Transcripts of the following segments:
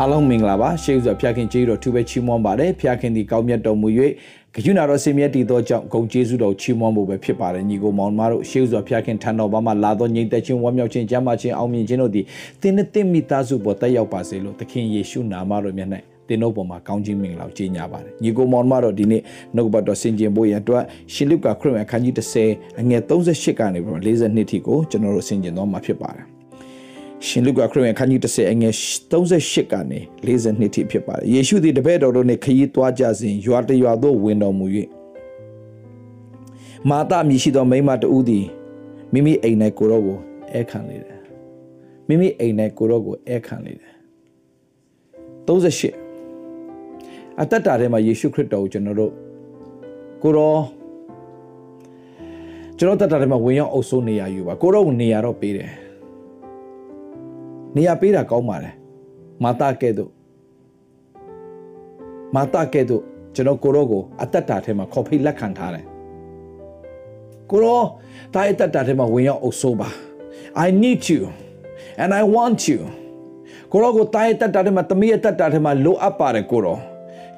အားလုံးမင်္ဂလာပါရှေးဥစွာဖျားခင်ကျေးတော်သူပဲချီးမွမ်းပါတယ်ဖျားခင်ဒီကောင်းမြတ်တော်မူ၍ဂယုဏတော်စင်မြတ်တည်သောကြောင့်ဂုံကျေးဇူးတော်ချီးမွမ်းဖို့ပဲဖြစ်ပါတယ်ညီကိုမောင်မတို့ရှေးဥစွာဖျားခင်ထံတော်ဘာမှလာသောညီသက်ချင်းဝမ်းမြောက်ခြင်းကြမ်းမာခြင်းအောင်မြင်ခြင်းတို့သည်သင်နဲ့သင်မိသားစုပေါ်တက်ရောက်ပါစေလို့သခင်ယေရှုနာမတော်မြတ်၌တင်တို့ပေါ်မှာကောင်းခြင်းမင်္ဂလာကိုကြီးညာပါတယ်ညီကိုမောင်မတော်ဒီနေ့နှုတ်ဘတ်တော်ဆင်ကျင်ဖို့ရန်အတွက်ရှင်လုကာခရစ်ဝင်အခန်းကြီး30အငယ်38ကနေပြီး42ထိကိုကျွန်တော်တို့ဆင်ကျင်သွားမှာဖြစ်ပါတယ် ရှင်လုကာခရစ်ဝင်ခန်းကြီး30အငယ်38ကနေ42ထိဖြစ်ပါတယ်ယေရှုသည်တပည့်တော်တို့နှင့်ခရီးသွားကြစဉ်ရွာတရွာသို့ဝင်တော်မူ၍မာသမြည်ရှိသောမိန်းမတဦးသည်မိမိအိမ်၌ကိုရောကိုအဲခံလေတယ်မိမိအိမ်၌ကိုရောကိုအဲခံလေတယ်38အသက်တာထဲမှာယေရှုခရစ်တော်ကိုကျွန်တော်တို့ကိုရောကျွန်တော်တက်တာထဲမှာဝင်ရောက်အုပ်စိုးနေရယူပါကိုရောကိုနေရာတော့ပေးတယ် နေရာပေးတာကောင်းပါတယ်မာတာကဲ့သို့မာတာကဲ့သို့ကျွန်တော်ကိုရောကိုအသက်တာထဲမှာခေါ်ဖိတ်လက်ခံထားတယ်ကိုရောတာရဲ့တက်တာထဲမှာဝင်ရောက်အုပ်စိုးပါ I need you and I want you ကိုရောကိုတာရဲ့တက်တာထဲမှာတမီးရဲ့တက်တာထဲမှာလိုအပ်ပါတယ်ကိုရော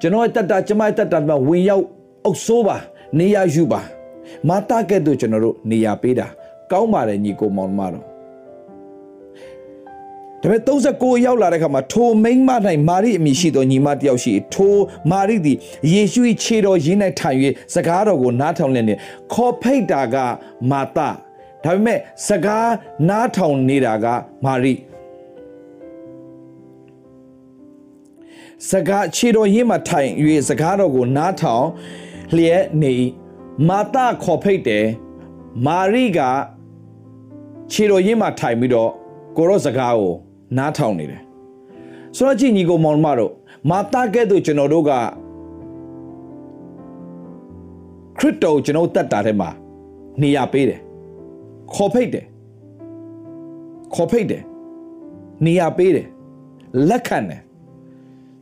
ကျွန်တော်ရဲ့တက်တာကျမရဲ့တက်တာထဲမှာဝင်ရောက်အုပ်စိုးပါနေရာယူပါမာတာကဲ့သို့ကျွန်တော်တို့နေရာပေးတာကောင်းပါတယ်ညီကိုမောင်မတော် ဒါပေမဲ့39ရောက်လာတဲ့ခါမှာထိုမိန်းမ၌မာရိအမည်ရှိသောညီမတစ်ယောက်ရှိထိုမာရိသည်ယေရှု၏ခြေတော်ရင်း၌ထိုင်၍စကားတော်ကိုနားထောင်လျက်နေခေါ်ဖိတ်တာကမာသဒါပေမဲ့စကားနားထောင်နေတာကမာရိစကားခြေတော်ရင်းမှာထိုင်၍စကားတော်ကိုနားထောင်လျက်နေမာသခေါ်ဖိတ်တယ်မာရိကခြေတော်ရင်းမှာထိုင်ပြီးတော့ကိုရောစကားကို နားထောင်နေတယ်ဆိုတော့ကြည့်ညီကိုမောင်မတို့မာတာကဲ့သို့ကျွန်တော်တို့ကခရစ်တော်ကျွန်တော်တတ်တာထဲမှာနေရာပေးတယ်ခေါ်ဖိတ်တယ်ခေါ်ဖိတ်တယ်နေရာပေးတယ်လက်ခံတယ်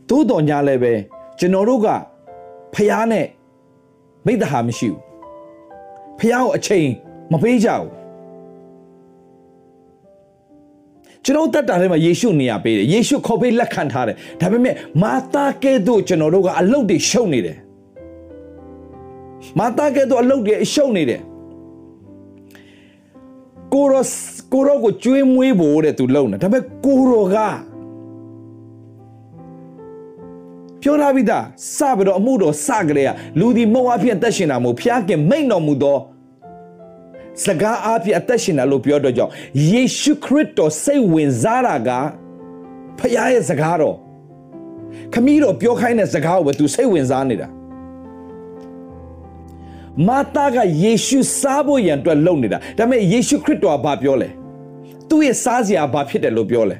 သို့တော်ညာလည်းပဲကျွန်တော်တို့ကဖျားနဲ့မိတ္တဟာမရှိဘူးဖျားကိုအချိန်မပေးကြဘူး ကျွန်တော်တက်တာထဲမှာယေရှုနေရာပေးတယ်ယေရှုခေါ်ပေးလက်ခံထားတယ်ဒါပေမဲ့မာတာကဲ့သို့ကျွန်တော်တို့ကအလုတ်တွေရှုပ်နေတယ်မာတာကဲ့သို့အလုတ်တွေရှုပ်နေတယ်ကိုရောကိုရောကိုကျွေးမွေးဖို့တဲ့သူလုံနေဒါပေမဲ့ကိုရောကပြောထားပြီးသားစပြီးတော့အမှုတော်စကြလေလူဒီမုံအဖြစ်တက်ရှင်တာမို့ဖျားခင်မိတ်တော်မူသော စကားအဖြစ်အသက်ရှင်တယ်လို့ပြောတော့ကြောင့်ယေရှုခရစ်တော်စိတ်ဝင်စားတာကဖခင်ရဲ့စကားတော်ခမည်းတော်ပြောခိုင်းတဲ့စကားကိုပဲသူစိတ်ဝင်စားနေတာမာတာကယေရှုစားဖို့ရန်အတွက်လုပ်နေတာဒါပေမဲ့ယေရှုခရစ်တော်ကဘာပြောလဲသူ့ရဲ့စားစရာဘာဖြစ်တယ်လို့ပြောလဲ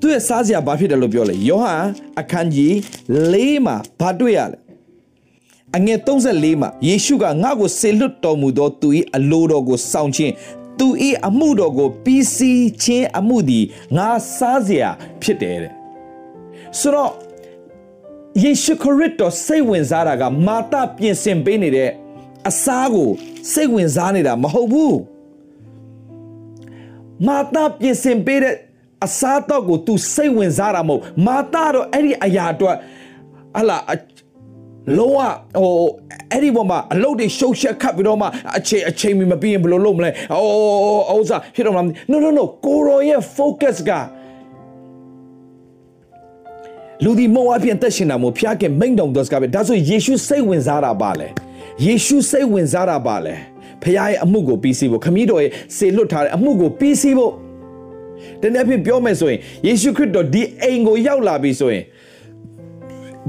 သူ့ရဲ့စားစရာဘာဖြစ်တယ်လို့ပြောလဲယောဟန်အခန်းကြီး၄မှာဘာတွေ့ရလဲ အငယ်34မှာယေရှုကငါ့ကိုဆေလွတ်တော်မူသောသူ၏အလိုတော်ကိုစောင့်ခြင်းသူ၏အမှုတော်ကိုပြီးစီးခြင်းအမှုသည်ငါစားစရာဖြစ်တယ်တဲ့ဆိုတော့ယေရှုခရစ်တော်စိတ်ဝင်စားတာကမာတပြင်ဆင်ပေးနေတဲ့အစားကိုစိတ်ဝင်စားနေတာမဟုတ်ဘူးမာတပြင်ဆင်ပေးတဲ့အစားတော့ကို तू စိတ်ဝင်စားတာမဟုတ်မာတတော့အဲ့ဒီအရာအတွက်ဟလာ လုံးဝဟိုအဲ့ဒီပေါ်မှာအလုပ်တွေရှုပ်ရှက်ခတ်ပြီးတော့မှအချိန်အချိန်မပြီးရင်ဘယ်လိုလုပ်မလဲအိုးဥစားဖြစ်တော့မလား no no no ကိုရောရဲ့ focus ကလူဒီမောအပြင်တက်ရှင်တာမို့ဖျားခင်မိန်တော်တော်စကားပဲဒါဆိုယေရှုစိတ်ဝင်စားတာပါလေယေရှုစိတ်ဝင်စားတာပါလေဖခင်ရဲ့အမှုကိုပြီးစီးဖို့ခမည်းတော်ရဲ့စေလွတ်ထားတဲ့အမှုကိုပြီးစီးဖို့တနေ့အဖြစ်ပြောမယ်ဆိုရင်ယေရှုခရစ်တော်ဒီအိမ်ကိုရောက်လာပြီဆိုရင်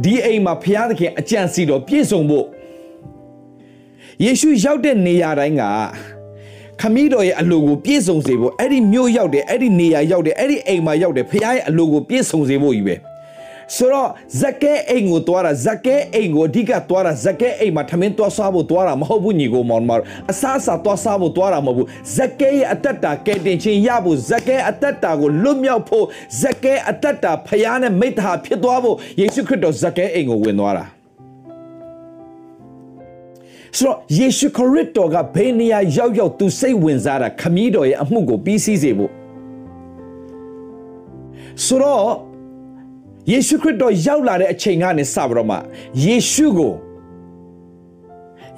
ဒီအိမ်မှာဘုရားသခင်အကြံစီတော်ပြည့်စုံဖို့ယေရှုရောက်တဲ့နေရာတိုင်းကခမည်းတော်ရဲ့အလိုကိုပြည့်စုံစေဖို့အဲ့ဒီမြို့ရောက်တယ်အဲ့ဒီနေရာရောက်တယ်အဲ့ဒီအိမ်မှာရောက်တယ်ဘုရားရဲ့အလိုကိုပြည့်စုံစေဖို့ကြီးပဲ ဆိုတော့ဇကဲအိမ်ကိုတွားတာဇကဲအိမ်ကိုအဓိကတွားတာဇကဲအိမ်မှာထမင်းတွားစားဖို့တွားတာမဟုတ်ဘူးညီကိုမောင်မအစားအစာတွားစားဖို့တွားတာမဟုတ်ဘူးဇကဲရဲ့အသက်တာကဲတင်ခြင်းရဖို့ဇကဲအသက်တာကိုလွတ်မြောက်ဖို့ဇကဲအသက်တာဖခင်နဲ့မိတ္တာဖြစ်သွားဖို့ယေရှုခရစ်တော်ဇကဲအိမ်ကိုဝင်သွားတာဆိုတော့ယေရှုခရစ်တော်ကဘယ်နေရာရောက်ရောက်သူစိတ်ဝင်စားတာခမည်းတော်ရဲ့အမှုကိုပြီးစီးစေဖို့ဆိုတော့ ယေရှုခရစ်တော်ရောက်လာတဲ့အချိန်ကနေစပြီးတော့မှယေရှုကို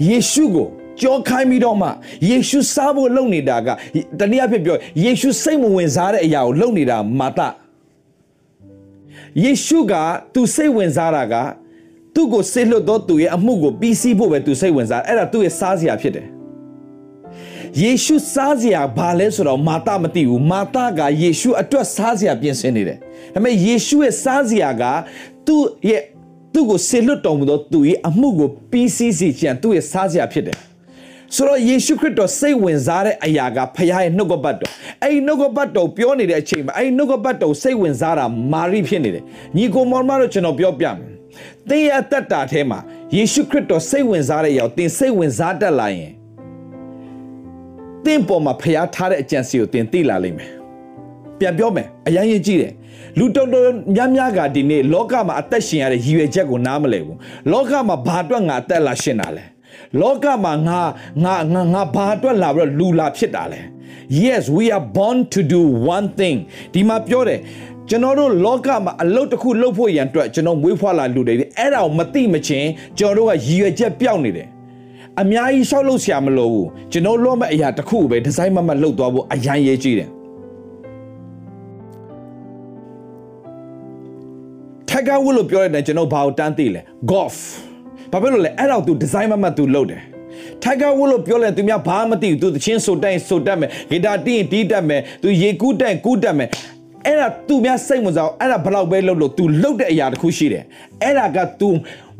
ယေရှုကိုကြောခိုင်းပြီးတော့မှယေရှုစားဖို့လုပ်နေတာကတနည်းအားဖြင့်ပြောယေရှုစိတ်မဝင်စားတဲ့အရာကိုလုပ်နေတာမာသယေရှုကသူစိတ်ဝင်စားတာကသူ့ကိုဆေးလွတ်တော့သူရဲ့အမှုကိုပြီးစီးဖို့ပဲသူစိတ်ဝင်စားအဲ့ဒါသူ့ရဲ့စားစရာဖြစ်တယ် ယေရှုစားစရာဘာလဲဆိုတော့မာသမသိဘူးမာသကယေရှုအတွက်စားစရာပြင်ဆင်နေတယ်ဒါပေမဲ့ယေရှုရဲ့စားစရာကသူ့ရဲ့သူ့ကိုဆေလွတ်တော်မူသောသူရဲ့အမှုကိုပြီးစီးစီခြင်းသူ့ရဲ့စားစရာဖြစ်တယ်ဆိုတော့ယေရှုခရစ်တော်စိတ်ဝင်စားတဲ့အရာကဖခင်ရဲ့နှုတ်ကပတ်တော်အဲ့ဒီနှုတ်ကပတ်တော်ပြောနေတဲ့အချိန်မှာအဲ့ဒီနှုတ်ကပတ်တော်စိတ်ဝင်စားတာမာရိဖြစ်နေတယ်ညီကိုမောင်မတို့ကျွန်တော်ပြောပြမယ်သင်ရဲ့အသက်တာထဲမှာယေရှုခရစ်တော်စိတ်ဝင်စားတဲ့အရာကိုသင်စိတ်ဝင်စားတတ်လာရင် သင်ပေါ်မှာဖျားထားတဲ့အကြံစီကိုသင်သိလာလိမ့်မယ်ပြန်ပြောမယ်အရင်ရင်ကြည့်တယ်လူတော်တော်များများကဒီနေ့လောကမှာအသက်ရှင်ရတဲ့ရည်ရွယ်ချက်ကိုနားမလည်ဘူးလောကမှာဘာအတွက်ငါအသက်လာရှင်တာလဲလောကမှာငါငါငါငါဘာအတွက်လာပြီးတော့လူလာဖြစ်တာလဲ Yes we are born to do one thing ဒီမှာပြောတယ်ကျွန်တော်တို့လောကမှာအလုပ်တစ်ခုလုပ်ဖို့ရန်အတွက်ကျွန်တော်မွေးဖွားလာလူတွေအဲ့ဒါကိုမသိမချင်းကျွန်တော်တို့ကရည်ရွယ်ချက်ပြောင်းနေတယ် အများကြီးရှောက်လို့ဆရာမလိုဘူးကျွန်တော်လောမဲ့အရာတစ်ခုပဲဒီဇိုင်းမမတ်လုပ်သွားဖို့အရန်ရေးကြည့်တယ်ထိုက်ကဝတ်လို့ပြောရတဲ့ကျွန်တော်ဘာကိုတန်းသိလဲ golf ဘာဖြစ်လို့လဲအဲ့တော့သူဒီဇိုင်းမမတ်သူလုပ်တယ်ထိုက်ကဝတ်လို့ပြောလဲသူများဘာမှမသိဘူးသူသချင်းဆိုတိုင်းဆိုတတ်မယ်ဂီတာတီးရင်တီးတတ်မယ်သူရေကူးတိုင်းကူးတတ်မယ် အဲ့ဒါသူများစိတ်ဝင်စားအဲ့ဒါဘလောက်ပဲလုပ်လို့ तू လုပ်တဲ့အရာတစ်ခုရှိတယ်အဲ့ဒါက तू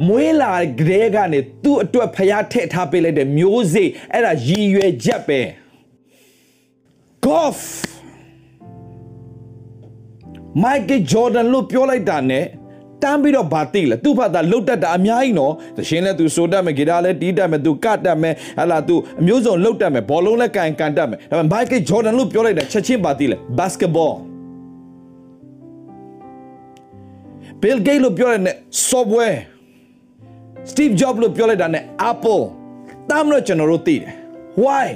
မွေးလာကလေးကနေ तू အတွက်ဖျားထည့်ထားပေးလိုက်တဲ့မျိုးစေ့အဲ့ဒါရည်ရွယ်ချက်ပဲ golf Michael Jordan လို့ပြောလိုက်တာ ਨੇ တန်းပြီးတော့ဗာတိလဲသူ့ဖတ်တာလှုပ်တတ်တာအများကြီးနော်သရှင်လဲသူဆိုတတ်မယ်ဂီတာလဲတီးတတ်မယ်သူကတ်တတ်မယ်ဟလာသူအမျိုးစုံလှုပ်တတ်မယ်ဘောလုံးလဲကန်ကန်တတ်မယ်ဒါပေမဲ့ Michael Jordan လို့ပြောလိုက်တာချက်ချင်းဗာတိလဲ basketball Bill Gates လို့ပြောလိုက်တဲ့ software Steve Jobs လို့ပြောလိုက်တာ ਨੇ Apple တမ်းတော့ကျွန်တော်တို့သိတယ် why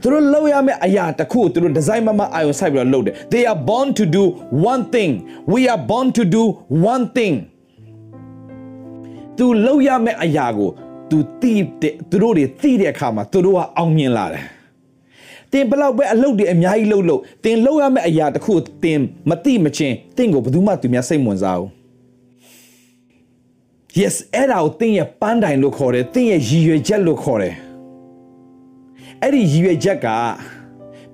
သူတို့လုပ်ရမယ့်အရာတစ်ခုကိုသူတို့ဒီဇိုင်းမမအာရုံစိုက်ပြီးတော့လုပ်တယ် they are born to do one thing we are born to do one thing သူလုပ်ရမယ့်အရာကိုသူသိတဲ့သူတို့တွေသိတဲ့အခါမှာသူတို့ကအောင်မြင်လာတယ် တင်ဘလောက်ပဲအလုပ်တွေအများကြီးလုပ်လို့တင်လုပ်ရမယ့်အရာတစ်ခုတင်မသိမချင်းတင့်ကိုဘယ်သူမှသူများစိတ်ဝင်စားဘူး yes အဲ့ဒါကိုတင်ရဲ့ပန်းတိုင်လို့ခေါ်တယ်တင်ရဲ့ရည်ရွယ်ချက်လို့ခေါ်တယ်အဲ့ဒီရည်ရွယ်ချက်က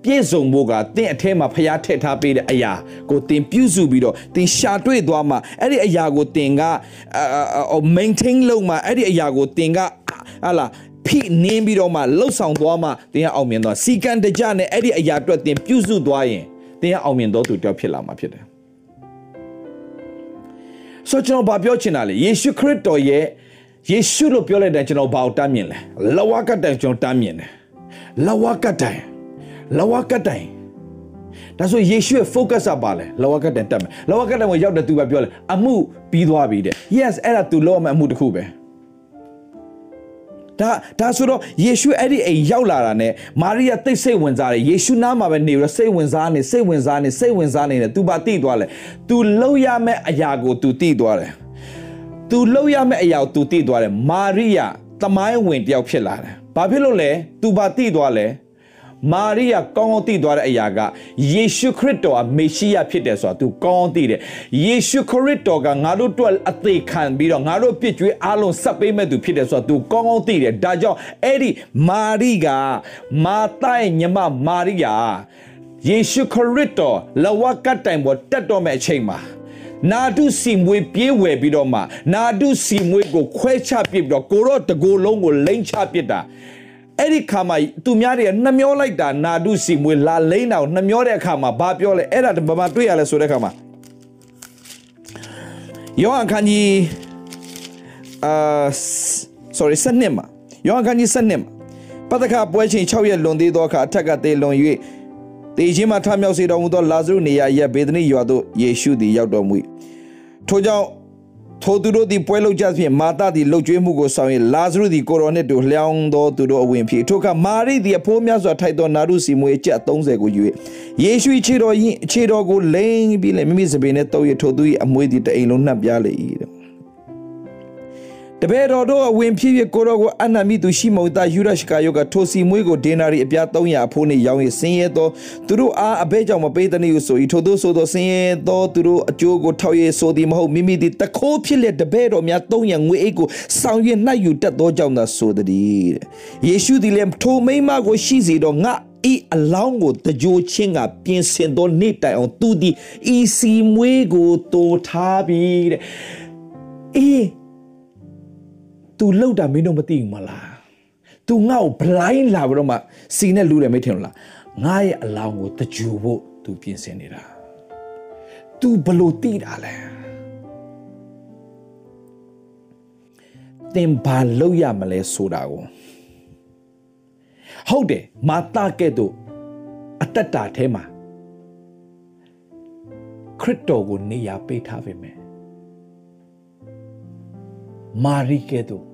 ပြည့်စုံဖို့ကသင်အထဲမှာဖျားထည့်ထားပေးတဲ့အရာကိုသင်ပြုစုပြီးတော့သင်ရှာတွေ့သွားမှအဲ့ဒီအရာကိုသင်က maintain လုပ်မှအဲ့ဒီအရာကိုသင်ကဟာလာ ဖိနင်းပြီးတော့မှလှုပ်ဆောင်သွားမှသင်ကအောင်မြင်သွားစီကံတကြနဲ့အဲ့ဒီအရာအတွက်သင်ပြုစုသွားရင်သင်ကအောင်မြင်တော်သူတယောက်ဖြစ်လာမှာဖြစ်တယ်ဆိုကျွန်တော်ဗာပြောချင်တာလေယေရှုခရစ်တော်ရဲ့ယေရှုလို့ပြောလိုက်တဲ့ကျွန်တော်ဘာကိုတမ်းမြင်လဲလဝကတိုင်ကျွန်တော်တမ်းမြင်တယ်လဝကတိုင်လဝကတိုင်ဒါဆိုယေရှုရဲ့ focus ကပါလဲလဝကတိုင်တက်မယ်လဝကတိုင်ကိုရောက်တဲ့သူပဲပြောလဲအမှုပြီးသွားပြီတဲ့ yes အဲ့ဒါသူလုပ်ရမယ့်အမှုတစ်ခုပဲ ဒါဒါဆိုတော့ယေရှုအဲ့ဒီအိမ်ရောက်လာတာနဲ့မာရိယာသိစိတ်ဝင်စားတယ်ယေရှုနားမှာပဲနေရစိတ်ဝင်စားနေစိတ်ဝင်စားနေစိတ်ဝင်စားနေတယ်သူပါတိသွားလဲသူလှုပ်ရမယ့်အရာကိုသူတိသွားတယ်သူလှုပ်ရမယ့်အရာကိုသူတိသွားတယ်မာရိယာသမိုင်းဝင်တယောက်ဖြစ်လာတယ်ဘာဖြစ်လို့လဲသူပါတိသွားလဲ မာရိယာကောင်းကောင်းသိသွားတဲ့အရာကယေရှုခရစ်တော်ကမေရှိယဖြစ်တယ်ဆိုတာ तू ကောင်းကောင်းသိတယ်ယေရှုခရစ်တော်ကငါတို့အတွက်အသေးခံပြီးတော့ငါတို့ပြစ်ကြွေးအားလုံးဆက်ပေးမဲ့သူဖြစ်တယ်ဆိုတာ तू ကောင်းကောင်းသိတယ်ဒါကြောင့်အဲ့ဒီမာရိကမာသရဲ့ညီမမာရိယာယေရှုခရစ်တော်လဝကတ်တိုင်ပေါ်တက်တော်မဲ့အချိန်မှာနာဒုစီမွေပြေးဝယ်ပြီးတော့မှနာဒုစီမွေကိုခွဲချပစ်ပြီးတော့ကိုရော့တကိုယ်လုံးကိုလိမ့်ချပစ်တာ အဲ့ဒီခါမှာသူများတွေကနှမျောလိုက်တာနာဒုစီမွေလာလိမ့်တာကိုနှမျောတဲ့အခါမှာဘာပြောလဲအဲ့ဒါဘာမှတွေ့ရလဲဆိုတဲ့အခါမှာယောဟန်ခန်းကြီးအာ sorry စနစ်မှာယောဟန်ခန်းကြီးစနစ်မှာပတ္တခပွဲချိန်6ရက်လွန်သေးသောအခါအထက်ကသေးလွန်၍တေခြင်းမှထမြောက်စေတော်မူသောလာဇရုနေရာရက်ဘေဒနိရွာသို့ယေရှုသည်ရောက်တော်မူ၏ထို့ကြောင့် ထိုသူတို့သည်ပွဲလုကြဖြင့်မာသသည်လှုပ်ကြွေးမှုကိုဆောင်၍လာဇရုသည်ကိုရောနှင့်တူလျောင်းသောသူတို့အဝင်ဖြစ်ထိုအခါမာရိသည်အဖိုးများစွာထိုက်သောနာရုစီမွေအကျပ်30ကိုယူ၍ယေရှုခြေတော်ရင်ခြေတော်ကိုလိမ့်ပြီးလည်းမိမိစပင်းနဲ့တုပ်ရထိုသူ၏အမွေသည်တအိမ်လုံးနှံ့ပြားလေ၏ တဲ့တပည့်တော်တို့အဝင်ဖြစ်ဖြစ်ကိုရောကိုအနန္မိသူရှိမုတ်သားယူရရှကာယောကထိုစီမွေးကိုဒေနာရီအပြား300အဖိုးနှင့်ရောင်း၍ဆင်းရဲသောသူတို့အားအဘဲကြောင့်မပေးသနည်းဟုဆို၏ထို့သောဆိုသောဆင်းရဲသောသူတို့အကျိုးကိုထောက်ရဆိုသည်မဟုတ်မိမိသည်တခိုးဖြစ်လက်တပည့်တော်များ300ငွေအိတ်ကိုဆောင်၍နှိုက်ယူတတ်သောကြောင့်သာဆိုသည်တဲ့ယေရှုသည်လည်းထိုမိမကိုရှိစေတော့ငါဤအလောင်းကိုတကြိုချင်းကပြင်ဆင်သောနေ့တိုင်အောင်သူသည်ဤစီမွေးကိုတိုးထားပြီးတဲ့အေး तू လောက်တာမင်းတို့မသိဘူးမလား तू ငါ့ကို blind လာပြီးတော့မှစီနဲ့လူတယ်မထင်ဘူးလားငါရဲ့အလောင်းကိုတကြူဖို့ तू ပြင်ဆင်နေတာ तू ဘလို့သိတာလဲတင်ဘာလောက်ရမလဲဆိုတာကိုဟုတ်တယ်မာတာကဲ့သို့အတ္တတာထဲမှာခရစ်တော်ကိုနေရာပေးထားပေမဲ့မာရိကဲ့သို့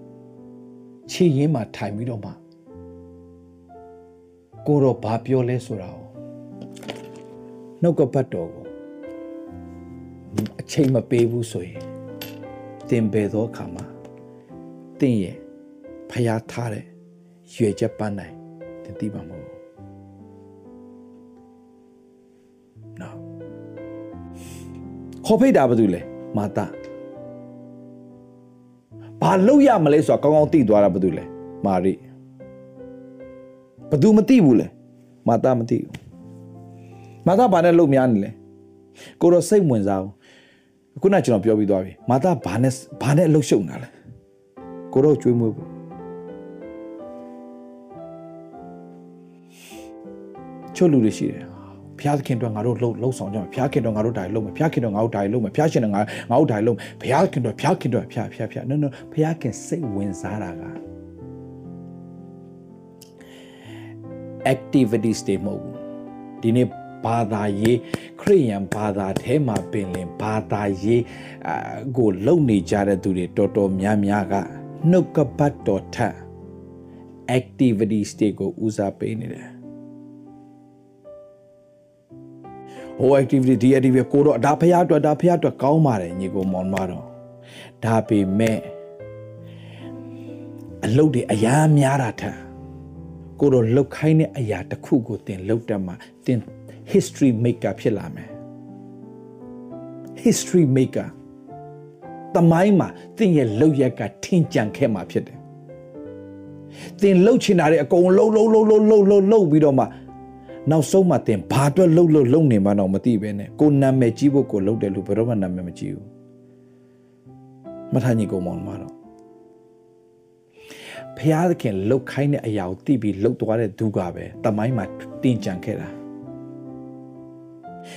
ခြေရင်းမှာထိုင်ပြီးတော့မှကိုတော့ဘာပြောလဲဆိုတာကိုနှုတ်ကပတ်တော်ကိုအချိန်မပေးဘူးဆိုရင်တင်ပေသောအခါမှာတင်ရဲ့ဖျားထားတဲ့ရွေချက်ပန်းနိုင်တင်သိပါမလို့နော်ခေါ်ဖိတ်တာဘာလို့လဲမာတာ ဘာလုပ်ရမလဲဆိုတာကောင်းကောင်းသိသွားတာဘာလို့လဲမာရိဘသူမသိဘူးလဲမာတာမသိဘူးမာတာဘာနဲ့လုပ်များနေလဲကိုတော့စိတ်ဝင်စားဘူးခုနကျွန်တော်ပြောပြီးသွားပြီမာတာဘာနဲ့ဘာနဲ့အလုပ်ရှုပ်နေတာလဲကိုတော့ကျွေးမွေးဘူးချို့လူတွေရှိတယ် ဖျားသခင်တော့ငါတို့လှုပ်လှုပ်ဆောင်ကြမယ်ဖျားခင်တော့ငါတို့ဓာတ်လှုပ်မယ်ဖျားခင်တော့ငါတို့ဓာတ်လှုပ်မယ်ဖျားရှင်တော့ငါငါတို့ဓာတ်လှုပ်ဖျားခင်တော့ဖျားခင်တော့ဖျားဖျားဖျား no no ဖျားခင်စိတ်ဝင်စားတာက activities တွေမဟုတ်ဘူးဒီနေ့ဘာသာရေးခရိယန်ဘာသာထဲမှာပင်လင်ဘာသာရေးအကိုလုံနေကြတဲ့သူတွေတော်တော်များများကနှုတ်ကပတ်တော်ထက် activities တွေကိုဦးစားပေးနေတယ် ဟို activity ဒီ activity ကိုတော့ဒါဖះအတွက်ဒါဖះအတွက်ကောင်းပါတယ်ညီကိုမောင်မတော်ဒါပေမဲ့အလုပ်တွေအများများတာထက်ကိုတော့လှုပ်ခိုင်းတဲ့အရာတစ်ခုကိုတင်လှုပ်တတ်မှာတင် history maker ဖြစ်လာမယ် history maker တမိုင်းမှာတင်ရဲ့လှုပ်ရက်ကထင်ကြံခဲ့မှာဖြစ်တယ်တင်လှုပ်ချင်တာတွေအကုန်လှုပ်လှုပ်လှုပ်လှုပ်လှုပ်လှုပ်လှုပ်ပြီးတော့မှ နောက်ဆုံးမှတင်ဘာအတွက်လှုပ်လှုပ်လှုပ်နေမှတော့မသိပဲနဲ့ကိုနာမည်ကြီးဖို့ကိုလှုပ်တယ်လို့ဘယ်တော့မှနာမည်မကြီးဘူးမထာညီကောင်မောင်မတော့ဖျားသခင်လှုပ်ခိုင်းတဲ့အရာကိုသိပြီးလှုပ်သွားတဲ့သူကပဲတမိုင်းမှာတင်ကြံခဲ့တာ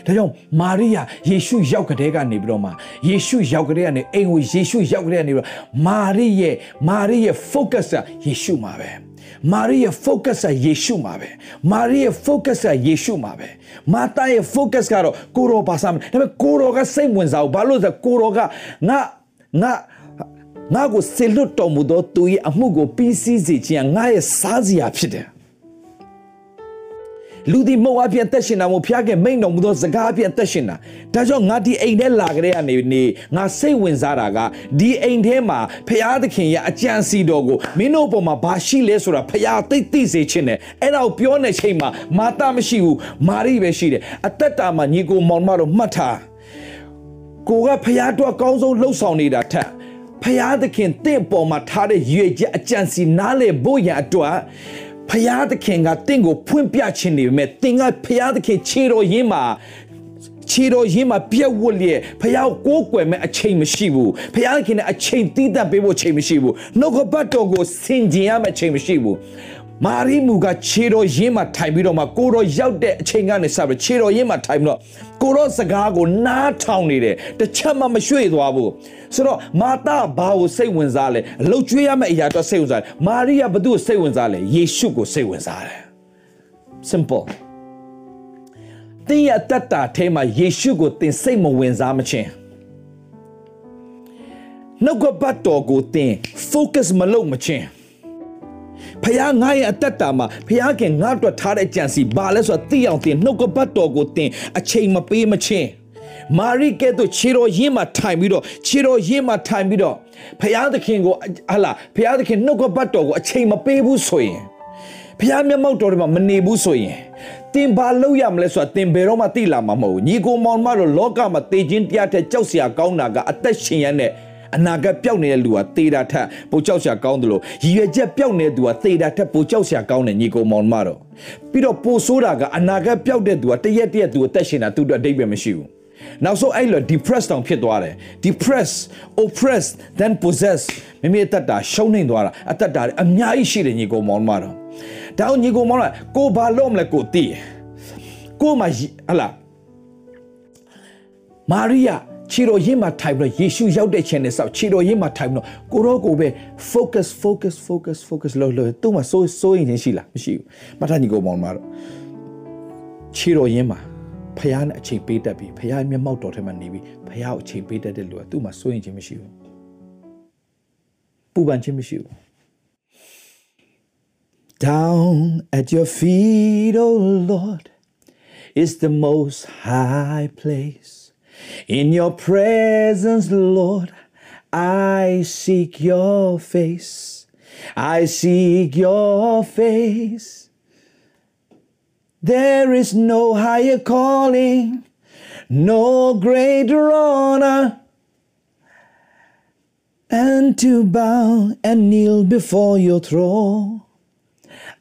ဒါကြောင့်မာရိယာယေရှုရောက်ကတဲ့ကနေပြီးတော့မှယေရှုရောက်ကတဲ့ကနေအိမ်ကိုယေရှုရောက်ကတဲ့ကနေပြီးတော့မာရိရဲ့မာရိရဲ့ focus ကယေရှုမှာပဲ မာရိရဲ့ focus ကယေရှုမှာပဲမာရိရဲ့ focus ကယေရှုမှာပဲမာတာရဲ့ focus ကတော့ကိုရောပါစမ်းဒါပေမဲ့ကိုရောကစိတ်ဝင်စားဘူးဘာလို့လဲဆိုကိုရောကငါငါငါကိုဆေလွတ်တော်မူသောသူရဲ့အမှုကိုပြီးစီးစေခြင်းကငါရဲ့စားစရာဖြစ်တယ် လူဒီမောအပြင်တက်ရှင်တာမို့ဖျားကမိန်တော်မူသောစကားအပြင်တက်ရှင်တာဒါကြောင့်ငါဒီအိမ်ထဲလာကြတဲ့ကနေနေငါစိတ်ဝင်စားတာကဒီအိမ်ထဲမှာဖျားသခင်ရဲ့အကြံစီတော်ကိုမင်းတို့ပေါ်မှာဘာရှိလဲဆိုတာဖျားသိသိစေခြင်းနဲ့အဲ့ဒါကိုပြောနေချိန်မှာမာတာမရှိဘူးမာရိပဲရှိတယ်အသက်တာမှာညီကိုမောင်မတော်မှတ်ထားကိုကဖျားတော့အကောင်းဆုံးလှုပ်ဆောင်နေတာထက်ဖျားသခင်တင့်ပေါ်မှာထားတဲ့ရွေချက်အကြံစီနားလေဖို့ရန်အတွက် ဖျားသခင်ကတင့်ကိုဖွင့်ပြခြင်းနေပေမဲ့တင်ကဖျားသခင်ခြေတော်ရင်းမှာခြေတော်ရင်းမှာပြက်ဝတ်လျက်ဖျားကိုကိုးကွယ်မဲ့အချိန်မရှိဘူးဖျားသခင်နဲ့အချိန်တည်တတ်ပေးဖို့အချိန်မရှိဘူးနှုတ်ကပတ်တော်ကိုဆင်ကျင်ရမယ့်အချိန်မရှိဘူး မာရီမူကခြေတော်ရင်းမှာထိုင်ပြီးတော့မှကိုတော်ရောက်တဲ့အချိန်ကနေစပြီးခြေတော်ရင်းမှာထိုင်ပြီးတော့ကိုတော်စကားကိုနားထောင်နေတယ်တစ်ချက်မှမရွှေ့သွားဘူးဆိုတော့မာတာဘာကိုစိတ်ဝင်စားလဲအလုတ်ကျွေးရမယ့်အရာတော့စိတ်ဝင်စားတယ်မာရိယာဘသူ့ကိုစိတ်ဝင်စားလဲယေရှုကိုစိတ်ဝင်စားတယ် simple တင်းရတတ်တာအဲမှာယေရှုကိုတင်စိတ်မဝင်စားမချင်းနှုတ်ကပတ်တော်ကိုသင် focus မလုပ်မချင်း ဖခင်ငါရဲ့အသက်တာမှာဖခင်ငါအတွက်ထားတဲ့ကြံစီဘာလဲဆိုတော့သိအောင်သင်နှုတ်ကပတ်တော်ကိုသင်အချိန်မပေးမချင်းမာရိကဲ့သို့ခြေတော်ရင်းမှာထိုင်ပြီးတော့ခြေတော်ရင်းမှာထိုင်ပြီးတော့ဖခင်သခင်ကိုဟလာဖခင်သခင်နှုတ်ကပတ်တော်ကိုအချိန်မပေးဘူးဆိုရင်ဖခင်မျက်မှောက်တော်တွေမှာမနေဘူးဆိုရင်တင်ဘာလုပ်ရမလဲဆိုတာတင်ဘယ်တော့မှသိလာမှာမဟုတ်ဘူးညီကိုမောင်မတို့လောကမှာတေခြင်းတရားတဲ့ကြောက်စရာကောင်းတာကအသက်ရှင်ရတဲ့ အနာဂတ်ပျောက်နေတဲ့လူဟာသေတာထက်ပိုကြောက်စရာကောင်းတယ်လို့ရည်ရွယ်ချက်ပျောက်နေတဲ့သူဟာသေတာထက်ပိုကြောက်စရာကောင်းတယ်ညီကိုမောင်မတို့ပြီးတော့ပိုဆိုးတာကအနာဂတ်ပျောက်တဲ့သူဟာတရက်တရက်သူအသက်ရှင်တာသူတို့အတိတ်ပဲမရှိဘူးနောက်ဆုံးအဲ့လို depressed တောင်ဖြစ်သွားတယ် depressed oppressed then possessed မိမိအသက်တာရှုံးနေသွားတာအသက်တာအများကြီးရှိတယ်ညီကိုမောင်မတော်ဒါအောင်ညီကိုမောင်တော်ကိုဘာလို့မလဲကိုသိကိုမှဟလာမာရိယာ ခြေတော်ရင်းမှာထိုင်ပြီးတော့ယေရှုရောက်တဲ့ချိန်နဲ့ဆောက်ခြေတော်ရင်းမှာထိုင်ပြီးတော့ကိုရောကိုပဲ focus focus focus focus လို့လို့သူ့မှာစိုးစိုးရင်ရှိလားမရှိဘူးမထညီကိုမောင်မတော်ခြေတော်ရင်းမှာဖះနဲ့အချိန်ပေးတတ်ပြီဖះမျက်မှောက်တော်ထဲမှာနေပြီဖះကိုအချိန်ပေးတတ်တဲ့လူကသူ့မှာစိုးရင်ခြင်းမရှိဘူးပူပန်ခြင်းမရှိဘူး Down at your feet, O oh Lord, is the most high place. In your presence, Lord, I seek your face. I seek your face. There is no higher calling, no greater honor, and to bow and kneel before your throne.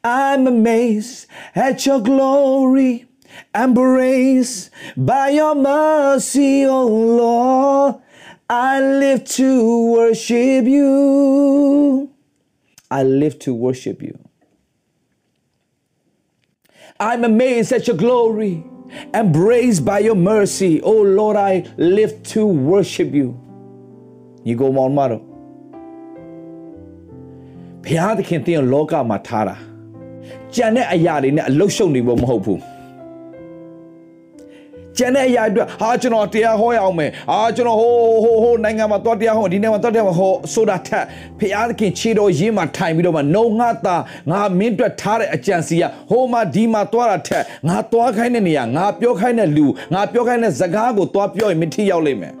I'm amazed at your glory, embraced by your mercy, O Lord. I live to worship you. I live to worship you. I'm amazed at your glory, embraced by your mercy. Oh Lord, I live to worship you. You go on, Maro. ဘုရားသခင်တင်လောကမှာထားတာကြံတဲ့အရာတွေနဲ့အလုရှုပ်နေဖို့မဟုတ်ဘူး ကျန်တဲ့အရာအတွက်ဟာကျွန်တော်တရားဟောရအောင်မယ်အာကျွန်တော်ဟိုဟိုဟိုနိုင်ငံမှာသွားတရားဟောဒီနိုင်ငံမှာသွားတရားဟောဆိုတာထက်ဖျားသခင်ခြေတော်ရင်းမှာထိုင်ပြီးတော့မှနှုံငါတာငါမင်းအတွက်ထားတဲ့အကြံစီကဟိုမှာဒီမှာသွားတာထက်ငါသွားခိုင်းတဲ့နေရာငါပြောခိုင်းတဲ့လူငါပြောခိုင်းတဲ့စကားကိုသွားပြောရင်မထိရောက်လိမ့်မယ်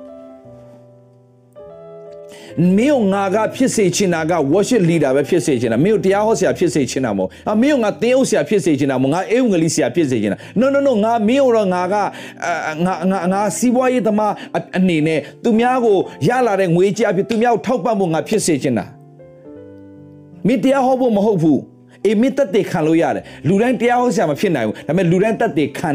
မင်းတို့ငါကဖြစ်စေချင်တာက worship leader ပဲဖြစ်စေချင်တာမင်းတို့တရားဟောဆရာဖြစ်စေချင်တာမဟုတ်အမင်းတို့ငါသင်းအုပ်ဆရာဖြစ်စေချင်တာမဟုတ်ငါအေးုံငလီဆရာဖြစ်စေချင်တာ no no no ငါမင်းတို့တော့ငါကငါငါငါစီးပွားရေးသမားအနေနဲ့သူများကိုရလာတဲ့ငွေကြေးအဖြစ်သူများကိုထောက်ပံ့ဖို့ငါဖြစ်စေချင်တာမင်းတရားဟောဖို့မဟုတ်ဘူးအေးမင်းတက်တေခံလို့ရတယ်လူတိုင်းတရားဟောဆရာမဖြစ်နိုင်ဘူးဒါပေမဲ့လူတိုင်းတက်တေခံ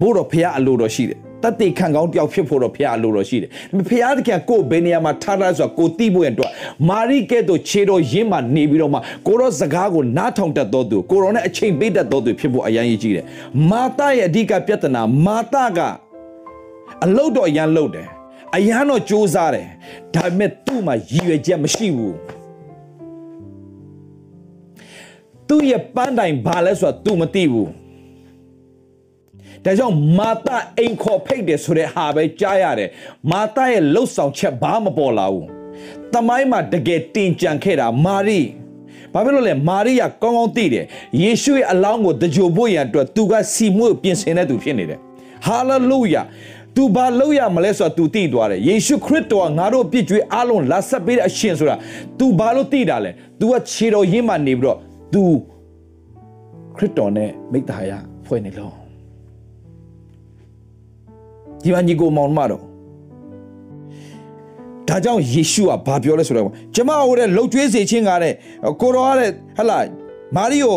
ဖို့တော့ဖះအလိုတော်ရှိတယ် တတ်သိခံကောင်းတယောက်ဖြစ်ဖို့တော့ဖះအလိုတော်ရှိတယ်။ဒါပေမဲ့ဖះတခင်ကိုဘယ်နေရာမှာထားထားဆိုတာကိုသိဖို့ရတော့မာရိကဲ့သို့ခြေတော်ရင်းမှနေပြီးတော့မှကိုရောစကားကိုနားထောင်တတ်တော်သူကိုရောနဲ့အချိန်ပေးတတ်တော်သူဖြစ်ဖို့အရန်ကြီးတယ်။မာသရဲ့အဓိကပြဿနာမာသကအလုတ်တော့အရန်လုတ်တယ်။အရန်တော့စူးစားတယ်။ဒါပေမဲ့သူ့မှာရည်ရွယ်ချက်မရှိဘူး။သူ့ရဲ့ပန်းတိုင်ဘာလဲဆိုတာ तू မသိဘူး။ ဒါကြောင့်မာသအိမ်ခေါ်ဖိတ်တယ်ဆိုတဲ့ဟာပဲကြားရတယ်မာသရဲ့လှုပ်ဆောင်ချက်ဘာမှမပေါ်လာဘူးတမိုင်းမှာတကယ်တင်ကြံခဲ့တာမာရိဘာဖြစ်လို့လဲမာရိယာကောင်းကောင်းသိတယ်ယေရှုရဲ့အလောင်းကိုတကြိုဖို့ရန်အတွက်သူကစီမွေပြင်ဆင်တဲ့သူဖြစ်နေတယ်ဟာလေလုယာသူဘာလုပ်ရမလဲဆိုတာ तू သိသွားတယ်ယေရှုခရစ်တော်ကငါတို့ပြစ်ကြွေးအလုံးလာဆက်ပေးတဲ့အရှင်ဆိုတာ तू ဘာလို့သိတာလဲ तू ကခြေတော်ရင်းမှနေပြီးတော့ तू ခရစ်တော်နဲ့မိတ္တဟာယဖွဲ့နေလို့ ဒီမှာညီကိုမောင်မတော်ဒါကြောင့်ယေရှုကဘာပြောလဲဆိုတော့ကျမဟိုတဲ့လှုပ်ကြွေးစေခြင်းကတဲ့ကိုတော်ကတဲ့ဟလာမာရီယို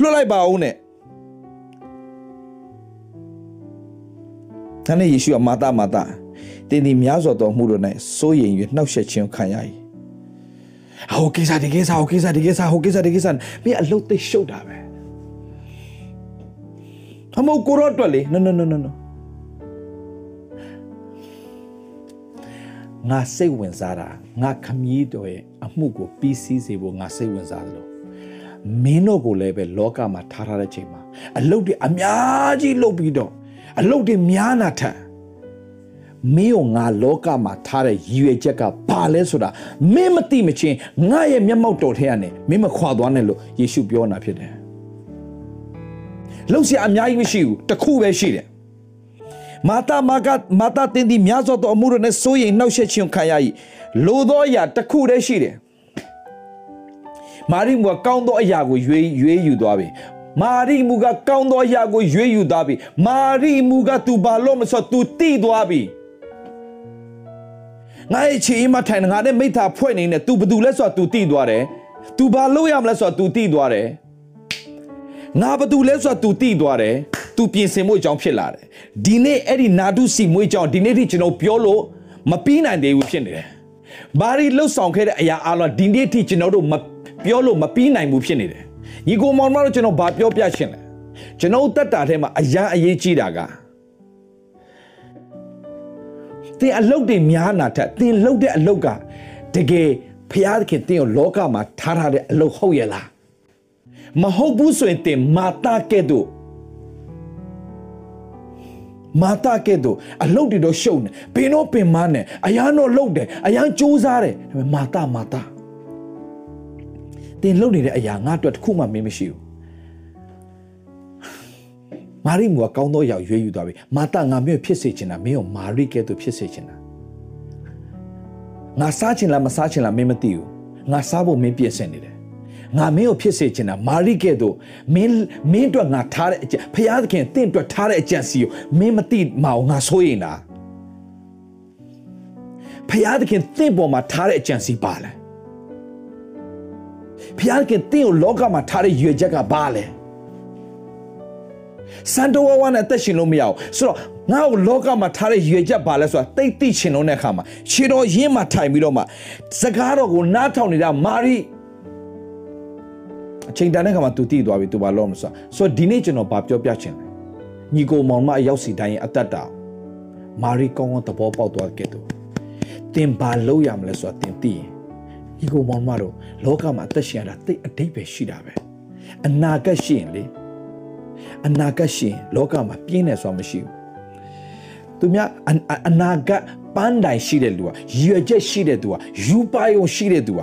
လွှတ်လိုက်ပါဦးနဲ့ဒါနဲ့ယေရှုကမာတာမာတာတင်းဒီများစွာတော်မှုတို့၌စိုးရိမ်၍နှောက်ယှက်ခြင်းခံရ၏ဟိုကိစ္စဒီကိစ္စဟိုကိစ္စဒီကိစ္စဟိုကိစ္စဒီကိစ္စမင်းအလုတ်သိရှုပ်တာပဲအမေကိုရောအတွက်လေ no no no no no ငါစိတ်ဝင်စားတာငါခမည်းတော်ရဲ့အမှုကိုပြီးစီးစေဖို့ငါစိတ်ဝင်စားတယ်လို့မင်းတို့ကိုလည်းပဲလောကမှာထားထားတဲ့ချိန်မှာအလုတ်တွေအများကြီးလုပ်ပြီးတော့အလုတ်တွေများနာထက်မင်းကိုငါလောကမှာထားတဲ့ရည်ရွယ်ချက်ကဘာလဲဆိုတာမင်းမသိမချင်းငါရဲ့မျက်မှောက်တော်ထဲကနေမင်းမခွာသွားနဲ့လို့ယေရှုပြောနေတာဖြစ်တယ်လှုပ်ရှားအများကြီးမရှိဘူးတစ်ခုပဲရှိတယ် မာတာမာကမာတာတင်ဒီများစွာသောအမှုတွေနဲ့စိုးရိမ်နှောက်ယှက်ခြင်းခံရ၏လိုသောအရာတစ်ခုတည်းရှိတယ်မာရိမူကကောင်းသောအရာကိုရွေးရွေးယူသွားပြီမာရိမူကကောင်းသောအရာကိုရွေးယူသွားပြီမာရိမူက तू ဘာလို့မဆို तू တိသွားပြီငါရဲ့ချီအမထိုင်ငါနဲ့မိသားဖွဲ့နေနဲ့ तू ဘာလို့လဲဆိုတော့ तू တိသွားတယ် तू ဘာလို့ရမလဲဆိုတော့ तू တိသွားတယ်ငါဘာလို့လဲဆိုတော့ तू တိသွားတယ် तू ပြင်ဆင်မှုအကြောင်းဖြစ်လာတယ်ဒီနေ့အဲ့ဒီနာတုစီမွေးကြောင်းဒီနေ့ထိကျွန်တော်ပြောလို့မပြီးနိုင်သေးဘူးဖြစ်နေတယ်ဘာရီလှုပ်ဆောင်ခဲ့တဲ့အရာအလုံးဒီနေ့ထိကျွန်တော်တို့မပြောလို့မပြီးနိုင်ဘူးဖြစ်နေတယ်ညီကိုမောင်မတို့ကျွန်တော်ဘာပြောပြချင်လဲကျွန်တော်တက်တာထဲမှာအရာအရေးကြီးတာကသင်အလုတ်တွေများနာထက်သင်လှုပ်တဲ့အလုတ်ကတကယ်ဖျားသခင်သင်ကိုလောကမှာထားထားတဲ့အလုတ်ဟုတ်ရဲ့လားမဟုတ်ဘူးဆိုရင်သင်မာတာကဲ့သို့ မာတာကဲ့သို့အလုတ်တွေတော့ရှုံနေပင်တော့ပင်မနဲ့အရန်တော့လှုပ်တယ်အရန်ကြိုးစားတယ်ဒါပေမဲ့မာတာမာတာသင်လှုပ်နေတဲ့အရာငါအတွက်တစ်ခုမှမင်းမရှိဘူးမာရိမူကကောင်းသောရောက်ရွေးယူသွားပြီမာတာငါမျိုးဖြစ်စေချင်တာမင်းကိုမာရိကဲ့သို့ဖြစ်စေချင်တာငါစားချင်လားမစားချင်လားမင်းမသိဘူးငါစားဖို့မင်းပြင်ဆင်နေတယ် ငါမင်းကိုဖြစ်စေချင်တာမာရိကဲ့သို့မင်းမင်းအတွက်ငါထားတဲ့အကြံဖျားသခင်တင့်အတွက်ထားတဲ့အကြံစီကိုမင်းမသိမအောင်ငါဆိုရင်တာဖျားသခင်တင့်ပေါ်မှာထားတဲ့အကြံစီပါလဲဖျားသခင်တင့်ကိုလောကမှာထားတဲ့ရွေချက်ကဘာလဲစန်တိုဝါဝါနဲ့အသက်ရှင်လို့မရအောင်ဆိုတော့ငါ့ကိုလောကမှာထားတဲ့ရွေချက်ပါလဲဆိုတာတိတ်တိချင်လို့တဲ့အခါမှာခြေတော်ရင်းမှာထိုင်ပြီးတော့မှစကားတော်ကိုနားထောင်နေတာမာရီ အချိန်တန်တဲ့ခါမှာ तू တည်သွားပြီ तू ဘာလို့မဆိုဆိုတော့ဒီနေ့ကျွန်တော်ဘာပြောပြချင်လဲညီကိုမောင်မအရောက်စီတိုင်းအသက်တာမာရီကောင်းကောင်းသဘောပေါက်သွားခဲ့သူတင်ဘာလို့ရမလဲဆိုတာတင်သိရင်ညီကိုမောင်မတို့လောကမှာအသက်ရှင်ရတာတိတ်အတိတ်ပဲရှိတာပဲအနာဂတ်ရှိရင်လေအနာဂတ်ရှိရင်လောကမှာပြင်းတယ်ဆိုတာမရှိဘူးသူများအနာဂတ်ပန်းတိုင်ရှိတဲ့လူကရွယ်ချက်ရှိတဲ့သူကယူပါယုံရှိတဲ့သူက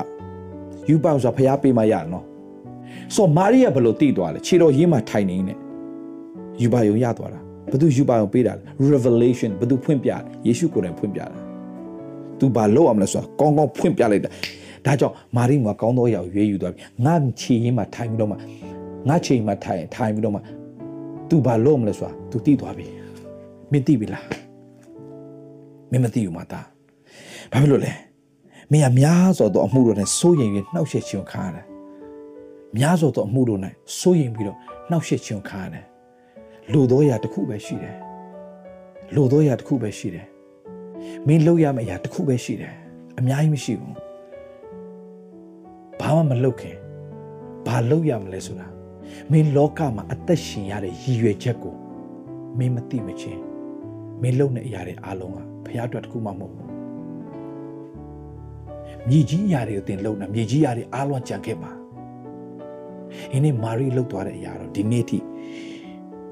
ယူပါယုံဆိုတာဖျားပေးမှရတယ်နော် ဆိုမာရိယဘယ်လိုတည်သွားလဲခြေတော်ရင်းမှာထိုင်နေနေယူပါယုံရသွားတာဘသူယူပါယုံပေးတာလဲ revelation ဘသူဖွင့်ပြတယ်ယေရှုကိုယ်တိုင်ဖွင့်ပြတာသူဘာလုပ်အောင်လဲဆိုတာကောင်းကောင်းဖွင့်ပြလိုက်တာဒါကြောင့်မာရိမှာကောင်းသောအရာကိုရွေးယူသွားပြီငါခြေရင်းမှာထိုင်ပြီးတော့မှငါခြေမှာထိုင်ထိုင်ပြီးတော့မှ तू ဘာလုပ်မလဲဆိုတာ तू သိသွားပြီမင်းသိပြီလားမင်းမသိဘူးမသားဘာဖြစ်လို့လဲမင်းကများစွာသောအမှုတို့နဲ့စိုးရိမ်ပြီးနှောက်ယှက်ခြင်းခံရတယ် များစွာသောအမှုတို့နဲ့စိုးရိမ်ပြီးတော့နှောက်ယှက်ခြင်းခံရတယ်လူသောအရာတစ်ခုပဲရှိတယ်လူသောအရာတစ်ခုပဲရှိတယ်မင်းလုပ်ရမယ့်အရာတစ်ခုပဲရှိတယ်အများကြီးမရှိဘူးဘာမှမလုပ်ခင်ဘာလုပ်ရမလဲဆိုတာမင်းလောကမှာအသက်ရှင်ရတဲ့ရည်ရွယ်ချက်ကိုမင်းမသိမချင်းမင်းလုပ်တဲ့အရာတွေအားလုံးကဘုရားအတွက်တခုမှမဟုတ်ဘူးမြေကြီးအရာတွေကိုသင်လုပ်နေမြေကြီးအရာတွေအားလုံးကြံခဲ့ပါ ဒီနေ့မာရီလှုပ်သွားတဲ့အရာတော့ဒီနေ့ထိ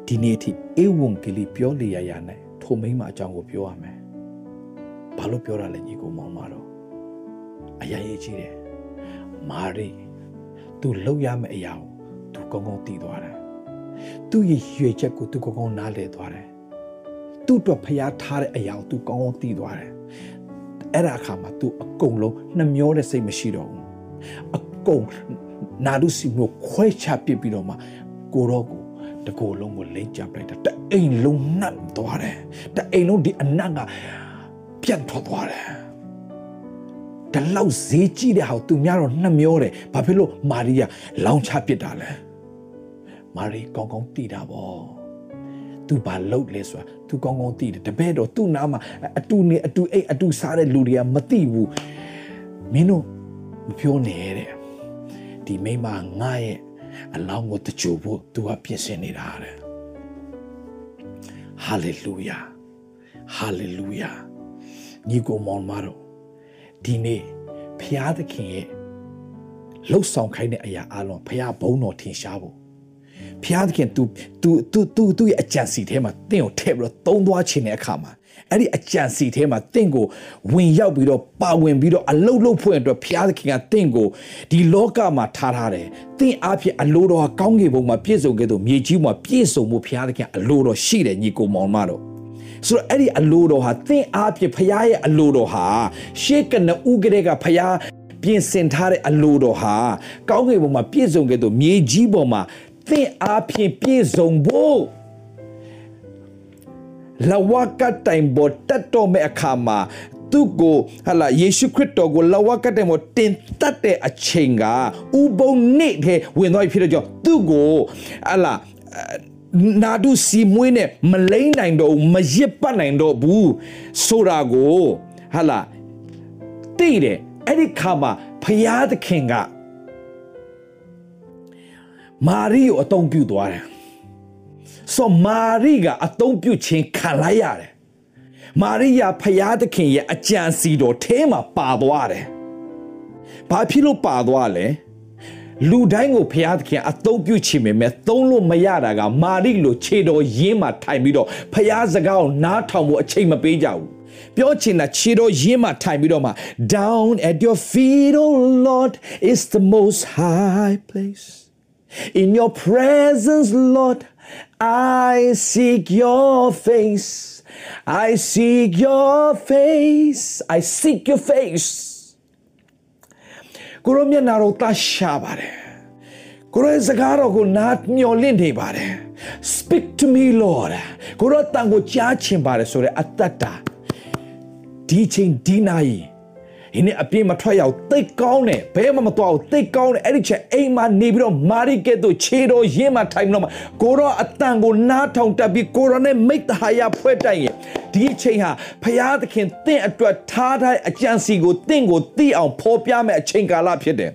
ဒီနေ့ထိအေဝံဂေလိပြောလေရရနဲ့ထိုမိမအကြောင်းကိုပြောရမယ်ဘာလို့ပြောရလဲညီကိုမောင်မတော်အရာရေးကြီးတယ်မာရီ तू လှုပ်ရမယ့်အရာကို तू ကောင်းကောင်းသိသွားတယ်သူ့ရဲ့ရွေချက်ကို तू ကောင်းကောင်းနားလည်သွားတယ်သူ့အတွက်ဖျားထားတဲ့အရာကို तू ကောင်းကောင်းသိသွားတယ်အဲ့ဒါအခါမှာ तू အကုန်လုံးနှမျောတဲ့စိတ်မရှိတော့ဘူးအကုန် နာဒုစီမျိုးခွဲချပစ်ပြီးတော့မှကိုတော့ကိုတကိုယ်လုံးကိုလိမ့်ကြပလိုက်တာတအိမ်လုံးနှံ့သွားတယ်တအိမ်လုံးဒီအနက်ကပြတ်ထွက်သွားတယ်တလောက်ဈေးကြီးတဲ့ဟာသူများတော့နှမျောတယ်ဘာဖြစ်လို့မာရိယာလောင်ချပစ်တာလဲမာရီကောင်းကောင်းသိတာပေါ့သူဘာလုပ်လဲဆိုတာသူကောင်းကောင်းသိတယ်တပည့်တော့သူ့နားမှာအတူနေအတူအိတ်အတူစားတဲ့လူတွေကမသိဘူးမင်းတို့မပြောနဲ့တဲ့ ဒီမိမငါရဲ့အလောင်းကိုတချို့ဖို့သူကပြင်ဆင်နေတာတဲ့ဟာလေလုယာဟာလေလုယာညီကိုမောင်မတော်ဒီနေ့ဖျားသခင်ရဲ့လှုပ်ဆောင်ခိုင်းတဲ့အရာအလုံးဖျားဘုံတော်ထင်ရှားဖို့ဖျားသခင် तू तू तू तू သူ့ရဲ့အကြံစီထဲမှာတင့်ကိုထည့်ပြီးတော့သုံးသွားခြင်းတဲ့အခါမှာ အဲ့ဒီအကြံစီထဲမှာတင့်ကိုဝင်ရောက်ပြီးတော့ပါဝင်ပြီးတော့အလုတ်လုတ်ဖွင့်အတွက်ဘုရားသခင်ကတင့်ကိုဒီလောကမှာထားထားတယ်။တင့်အားဖြင့်အလိုတော်ဟာကောင်းကင်ဘုံမှာပြည့်စုံခဲ့သောမြေကြီးမှာပြည့်စုံမှုဘုရားသခင်အလိုတော်ရှိတယ်ညီကိုမောင်မတော်။ဆိုတော့အဲ့ဒီအလိုတော်ဟာတင့်အားဖြင့်ဘုရားရဲ့အလိုတော်ဟာရှေးကနဦးကလေးကဘုရားပြင်ဆင်ထားတဲ့အလိုတော်ဟာကောင်းကင်ဘုံမှာပြည့်စုံခဲ့သောမြေကြီးပေါ်မှာတင့်အားဖြင့်ပြည့်စုံဖို့ လဝကတိုင်ပေါ်တတ်တော်မဲ့အခါမှာသူ့ကိုဟာလာယေရှုခရစ်တော်ကိုလဝကတိုင်ပေါ်တင်တတ်တဲ့အချိန်ကဥပုံနေ့ထဲဝင်သွားပြီဖြစ်တော့ကြောင့်သူ့ကိုဟာလာနာဒုစီမွေးနဲ့မလိမ့်နိုင်တော့ဘူးမရစ်ပတ်နိုင်တော့ဘူးဆိုတာကိုဟာလာသိတယ်အဲ့ဒီခါမှာဖယားသခင်ကမာရီကိုအသုံးပြုသွားတယ် ဆိုမာရိကအသုံးပြုခြင်းခံလိုက်ရတယ်မာရိယာဖယားသခင်ရဲ့အကြံစီတော်ထဲမှာပါသွားတယ်ဘာဖြစ်လို့ပါသွားလဲလူတိုင်းကိုဖျားသခင်အသုံးပြုချင်ပေမဲ့သုံးလို့မရတာကမာရိလိုခြေတော်ရင်းမှာထိုင်ပြီးတော့ဖျားစကားကိုနားထောင်ဖို့အချိန်မပေးကြဘူးပြောချင်တာခြေတော်ရင်းမှာထိုင်ပြီးတော့မှ down at your feet oh lord is the most high place in your presence lord I seek your face. I seek your face. I seek your face. ကိုရောမျက်နာတော်တရှာပါတယ်ကိုရောစကားတော်ကိုနားမျောလင့်နေပါတယ် Speak to me Lord ကိုရောတန်ကိုကြားချင်ပါတယ်ဆိုတဲ့အတ္တတာဒီချိန်ဒီနာရီ ဒီနေ့အပြည့်မထွက်ရအောင်တိတ်ကောင်းတယ်ဘဲမှမတော်အောင်တိတ်ကောင်းတယ်အဲ့ဒီချက်အိမ်မှာနေပြီးတော့မာရိကဲ့သို့ခြေတော်ရင်းမှထိုင်ပြီးတော့ကိုရောအတန်ကိုနားထောင်တက်ပြီးကိုရောနဲ့မိတ်တဟာယဖွဲ့တိုင်ရဲ့ဒီချိန်ဟာဖရာသခင်တင့်အတွက်ထားတဲ့အကြံစီကိုတင့်ကိုသိအောင်ဖော်ပြမဲ့အချိန်ကာလဖြစ်တယ်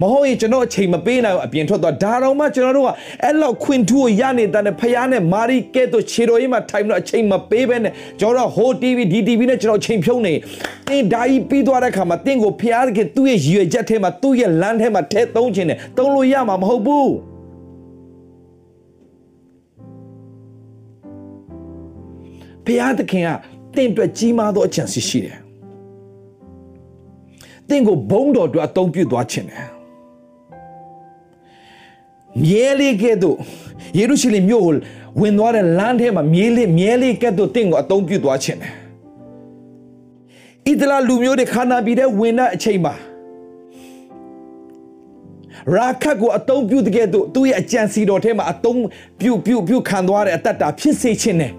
မဟုတ်ရင်ကျွန်တော်အချိန်မပေးနိုင်ဘူးအပြင်ထွက်သွားဒါတော့မှကျွန်တော်တို့ကအဲ့လောက်ခွင်ထူးကိုရနေတဲ့ဖယားနဲ့မာရီကဲ့သို့ခြေတော်ကြီးမှာထိုင်ပြီးတော့အချိန်မပေးဘဲနဲ့ကျွန်တော်ဟို TV ဒီ TV နဲ့ကျွန်တော်ချိန်ဖြုံးနေတင်းဓာကြီးပြီးသွားတဲ့ခါမှာတင်းကိုဖယားကသူ့ရဲ့ရွယ်ချက်ထဲမှာသူ့ရဲ့လမ်းထဲမှာထဲသုံးခြင်းနဲ့သုံးလို့ရမှာမဟုတ်ဘူးဖယားသခင်ကတင်းအတွက်ကြီးမားသောအချမ်းစီရှိတယ်တင်းကိုဘုံတော်အတွက်အသုံးပြုသွားခြင်းတယ် မြဲလေးကဲ့သို့ယေရုရှလင်မြို့ကိုဝင်သွားတဲ့လမ်းထဲမှာမြဲလေးမြဲလေးကဲ့သို့တင့်ကိုအသုံးပြုသွားခြင်းတယ်ဣသလလူမျိုးတွေခန္ဓာပြည်တဲ့ဝင်တဲ့အချိန်မှာရာခတ်ကိုအတုံးပြုတဲ့ကဲ့သို့သူ့ရဲ့အကြံစီတော်ထဲမှာအတုံးပြုပြုပြုခံသွားတဲ့အတ္တတာဖြစ်စေခြင်းနဲ့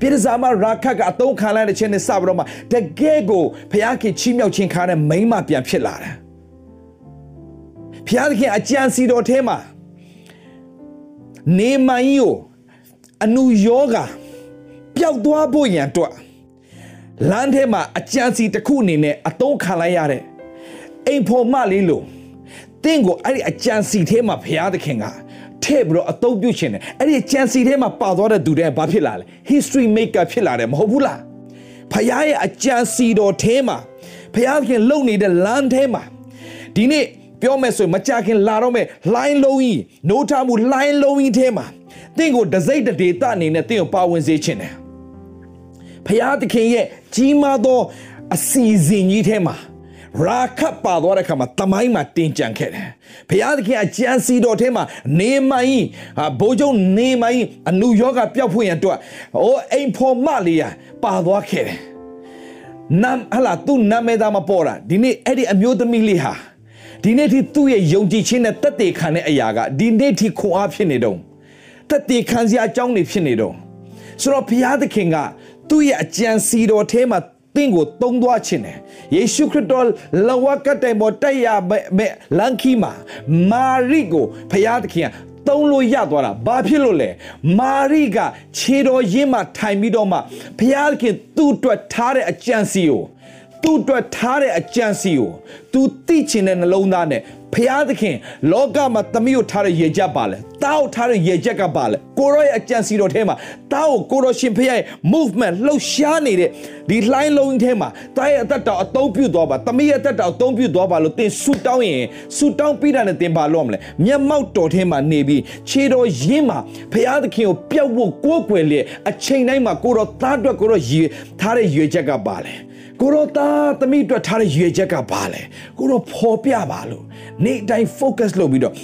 ပြည်စားမရာခတ်ကအတုံးခံလိုက်တဲ့ခြင်းနဲ့စပြီးတော့မှတကယ်ကိုဘုရားခင်ချီးမြှောက်ခြင်းခါတဲ့မိမပြန်ဖြစ်လာတယ်ဘုရားခင်အကြံစီတော်ထဲမှာ နေမိုင်းကိုအနုယောဂပျောက်သွားဖို့ရန်အတွက်လမ်းထဲမှာအကြံစီတစ်ခုအနေနဲ့အသုံးခံလိုက်ရတဲ့အိမ်ဖော်မလေးလို့တင့်ကိုအဲ့ဒီအကြံစီထဲမှာဘုရားသခင်ကထည့်ပြီးတော့အသုံးပြုခြင်းတယ်အဲ့ဒီအကြံစီထဲမှာပါသွားတဲ့သူတွေဘာဖြစ်လာလဲ history maker ဖြစ်လာတယ်မဟုတ်ဘူးလားဘုရားရဲ့အကြံစီတော်ထဲမှာဘုရားသခင်လုံနေတဲ့လမ်းထဲမှာဒီနေ့ ပြောမယ်ဆိုရင်မကြခင်လာတော့မယ်လိုင်းလုံးကြီးနိုးထမှုလိုင်းလုံးကြီးထဲမှာတင့်ကိုဒစိတ်တေတအနေနဲ့တင့်ကိုပါဝင်စေခြင်းတယ်ဖရာသခင်ရဲ့ကြီးမားသောအစီအစဉ်ကြီးထဲမှာရာခတ်ပါသွားတဲ့ခါမှာတမိုင်းမှာတင်ကြံခဲ့တယ်။ဘုရားသခင်အကြံစီတော်ထဲမှာနေမိုင်းဘိုးကျုံနေမိုင်းအနုယောဂပျောက်ဖွင့်ရအတွက်အိုးအိမ်ဖော်မလေးရပါသွားခဲ့တယ်။နမ်ဟလာသူနာမဲသားမပေါ်တာဒီနေ့အဲ့ဒီအမျိုးသမီးလေးဟာ ဒီနေ့ထိသူ့ရဲ့ယုံကြည်ခြင်းနဲ့တက်တည်ခံတဲ့အရာကဒီနေ့ထိခွန်အားဖြစ်နေတော့တက်တည်ခံစရာအကြောင်းတွေဖြစ်နေတော့ဆိုတော့ဘုရားသခင်ကသူ့ရဲ့အကြံစီတော်ထဲမှာသင်ကိုတုံးသွားခြင်းတယ်ယေရှုခရစ်တော်လဝကတိုင်ပေါ်တက်ရမဲ့လန်ခီမှာမာရိကိုဘုရားသခင်ကတုံးလို့ရသွားတာဘာဖြစ်လို့လဲမာရိကခြေတော်ရင်းမှာထိုင်ပြီးတော့မှဘုရားသခင်သူ့အတွက်ထားတဲ့အကြံစီကို သူ့အတွက်ထားတဲ့အကြံစီကို तू သိချင်တဲ့နှလုံးသားနဲ့ဖျားသခင် လောကမှာသမီးကိုထားတဲ့ရေချက်ပါလဲတားကိုထားတဲ့ရေချက်ကပါလဲကိုရောရဲ့အကြံစီတော်ထဲမှာတားကိုကိုရောရှင်ဖျားရဲ့ movement လှုပ်ရှားနေတဲ့ဒီလှိုင်းလုံးထဲမှာတားရဲ့အသက်တော်အသုံးပြုသွားပါသမီးရဲ့အသက်တော်အသုံးပြုသွားပါလို့သင်ဆူတောင်းရင်ဆူတောင်းပြီးတာနဲ့သင်ပါလို့မလဲမျက်မှောက်တော်ထဲမှာနေပြီးခြေတော်ရင်းမှာဖျားသခင်ကိုပျောက်ဖို့ကိုးကွယ်လေအချိန်တိုင်းမှာကိုရောသားအတွက်ကိုရောရေထားတဲ့ရေချက်ကပါလဲ ကိုရောသားသမီးအတွက်ထားတဲ့ရွေချက်ကဘာလဲကိုရောဖော်ပြပါလို့နေ့တိုင်း focus လုပ်ပြီးတော့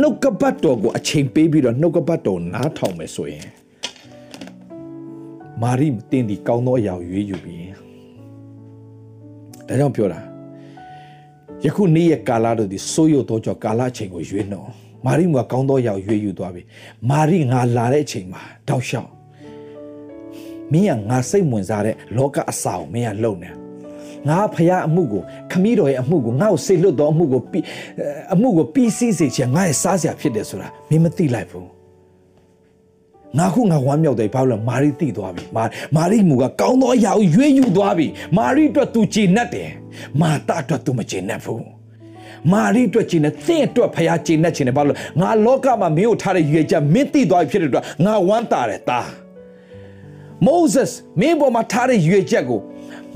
နှုတ်ကပတ်တော်ကိုအချိန်ပေးပြီးတော့နှုတ်ကပတ်တော်နားထောင်မယ်ဆိုရင်မာရိတင်းဒီကောင်းသောအရာကိုရွေးယူပြီးဒါကြောင့်ပြောတာယခုနေ့ရဲ့ကာလတို့ဒီဆိုးရုပ်သောကြောင့်ကာလအချိန်ကိုရွေးနှော်မာရိမကကောင်းသောအရာကိုရွေးယူသွားပြီမာရိငါလာတဲ့အချိန်မှာတောက်လျှောက် မင်းကငါစိတ်ဝင်စားတဲ့လောကအစာကိုမင်းကလုံနေငါဖះအမှုကိုခမည်းတော်ရဲ့အမှုကိုငါ့ကိုစေလွတ်တော်အမှုကိုပြီးအမှုကိုပြီးစီးစေချင်ငါရဲ့စားစရာဖြစ်တယ်ဆိုတာမင်းမသိလိုက်ဘူးငါခုငါဝမ်းမြောက်တယ်ဘာလို့လဲမာရီတိသွားပြီမာမာရီမူကကောင်းသောအရာကိုရွေးယူသွားပြီမာရီအတွက် तू ကြည်နတ်တယ်မာတာအတွက် तू မကြည်နတ်ဘူးမာရီအတွက်ကြည်နေသင်အတွက်ဖះကြည်နေချင်တယ်ဘာလို့ငါလောကမှာမင်းကိုထားတဲ့ရွေချက်မင်းသိသွားပြီဖြစ်တဲ့အတွက်ငါဝမ်းတာတယ်တာ Moses မင်းပေါ်မှာထားတဲ့ရွေချက်ကို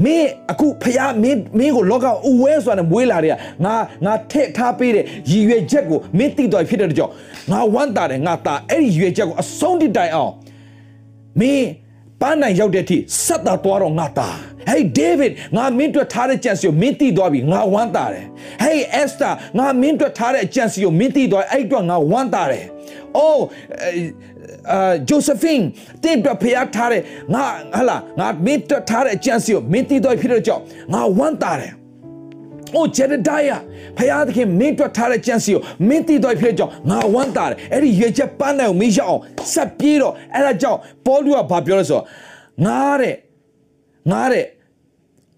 မင်းအခုဖះမင်းမင်းကိုလောကအဝဲဆိုတာနဲ့မွေးလာတဲ့ငါငါထည့်ထားပေးတဲ့ရည်ရွယ်ချက်ကိုမင်းသိတော်ဖြစ်တဲ့ကြောင့်ငါဝမ်းတာတယ်ငါတာအဲ့ဒီရည်ရွယ်ချက်ကိုအဆုံးထိတိုင်အောင်မင်းပန်းနိုင်ရောက်တဲ့အထိဆက်တာသွားတော့ငါတာ Hey David ငါမင်းတို့ထားတဲ့ကြံစီကိုမင်းသိသွားပြီငါဝမ်းတာတယ် Hey Esther ငါမင်းတို့ထားတဲ့အကြံစီကိုမင်းသိသွားအဲ့အတွက်ငါဝမ်းတာတယ် Oh အာဂျိုဆဖင်တင်ပြဖျားထားတဲ့ငါဟလာငါမင်းတထားတဲ့အကြံစီကိုမင်းတည်တော်ဖြစ်တဲ့ကြောင့်ငါဝမ်းတာတယ်။အိုဂျေဒဒိုင်ယာဖျားသခင်မင်းတွက်ထားတဲ့ကြံစီကိုမင်းတည်တော်ဖြစ်တဲ့ကြောင့်ငါဝမ်းတာတယ်။အဲ့ဒီရွေချက်ပန်းနိုင်ကိုမင်းရအောင်ဆက်ပြေးတော့အဲ့ဒါကြောင့်ပေါလုကဘာပြောလဲဆိုတော့ငါတဲ့ငါတဲ့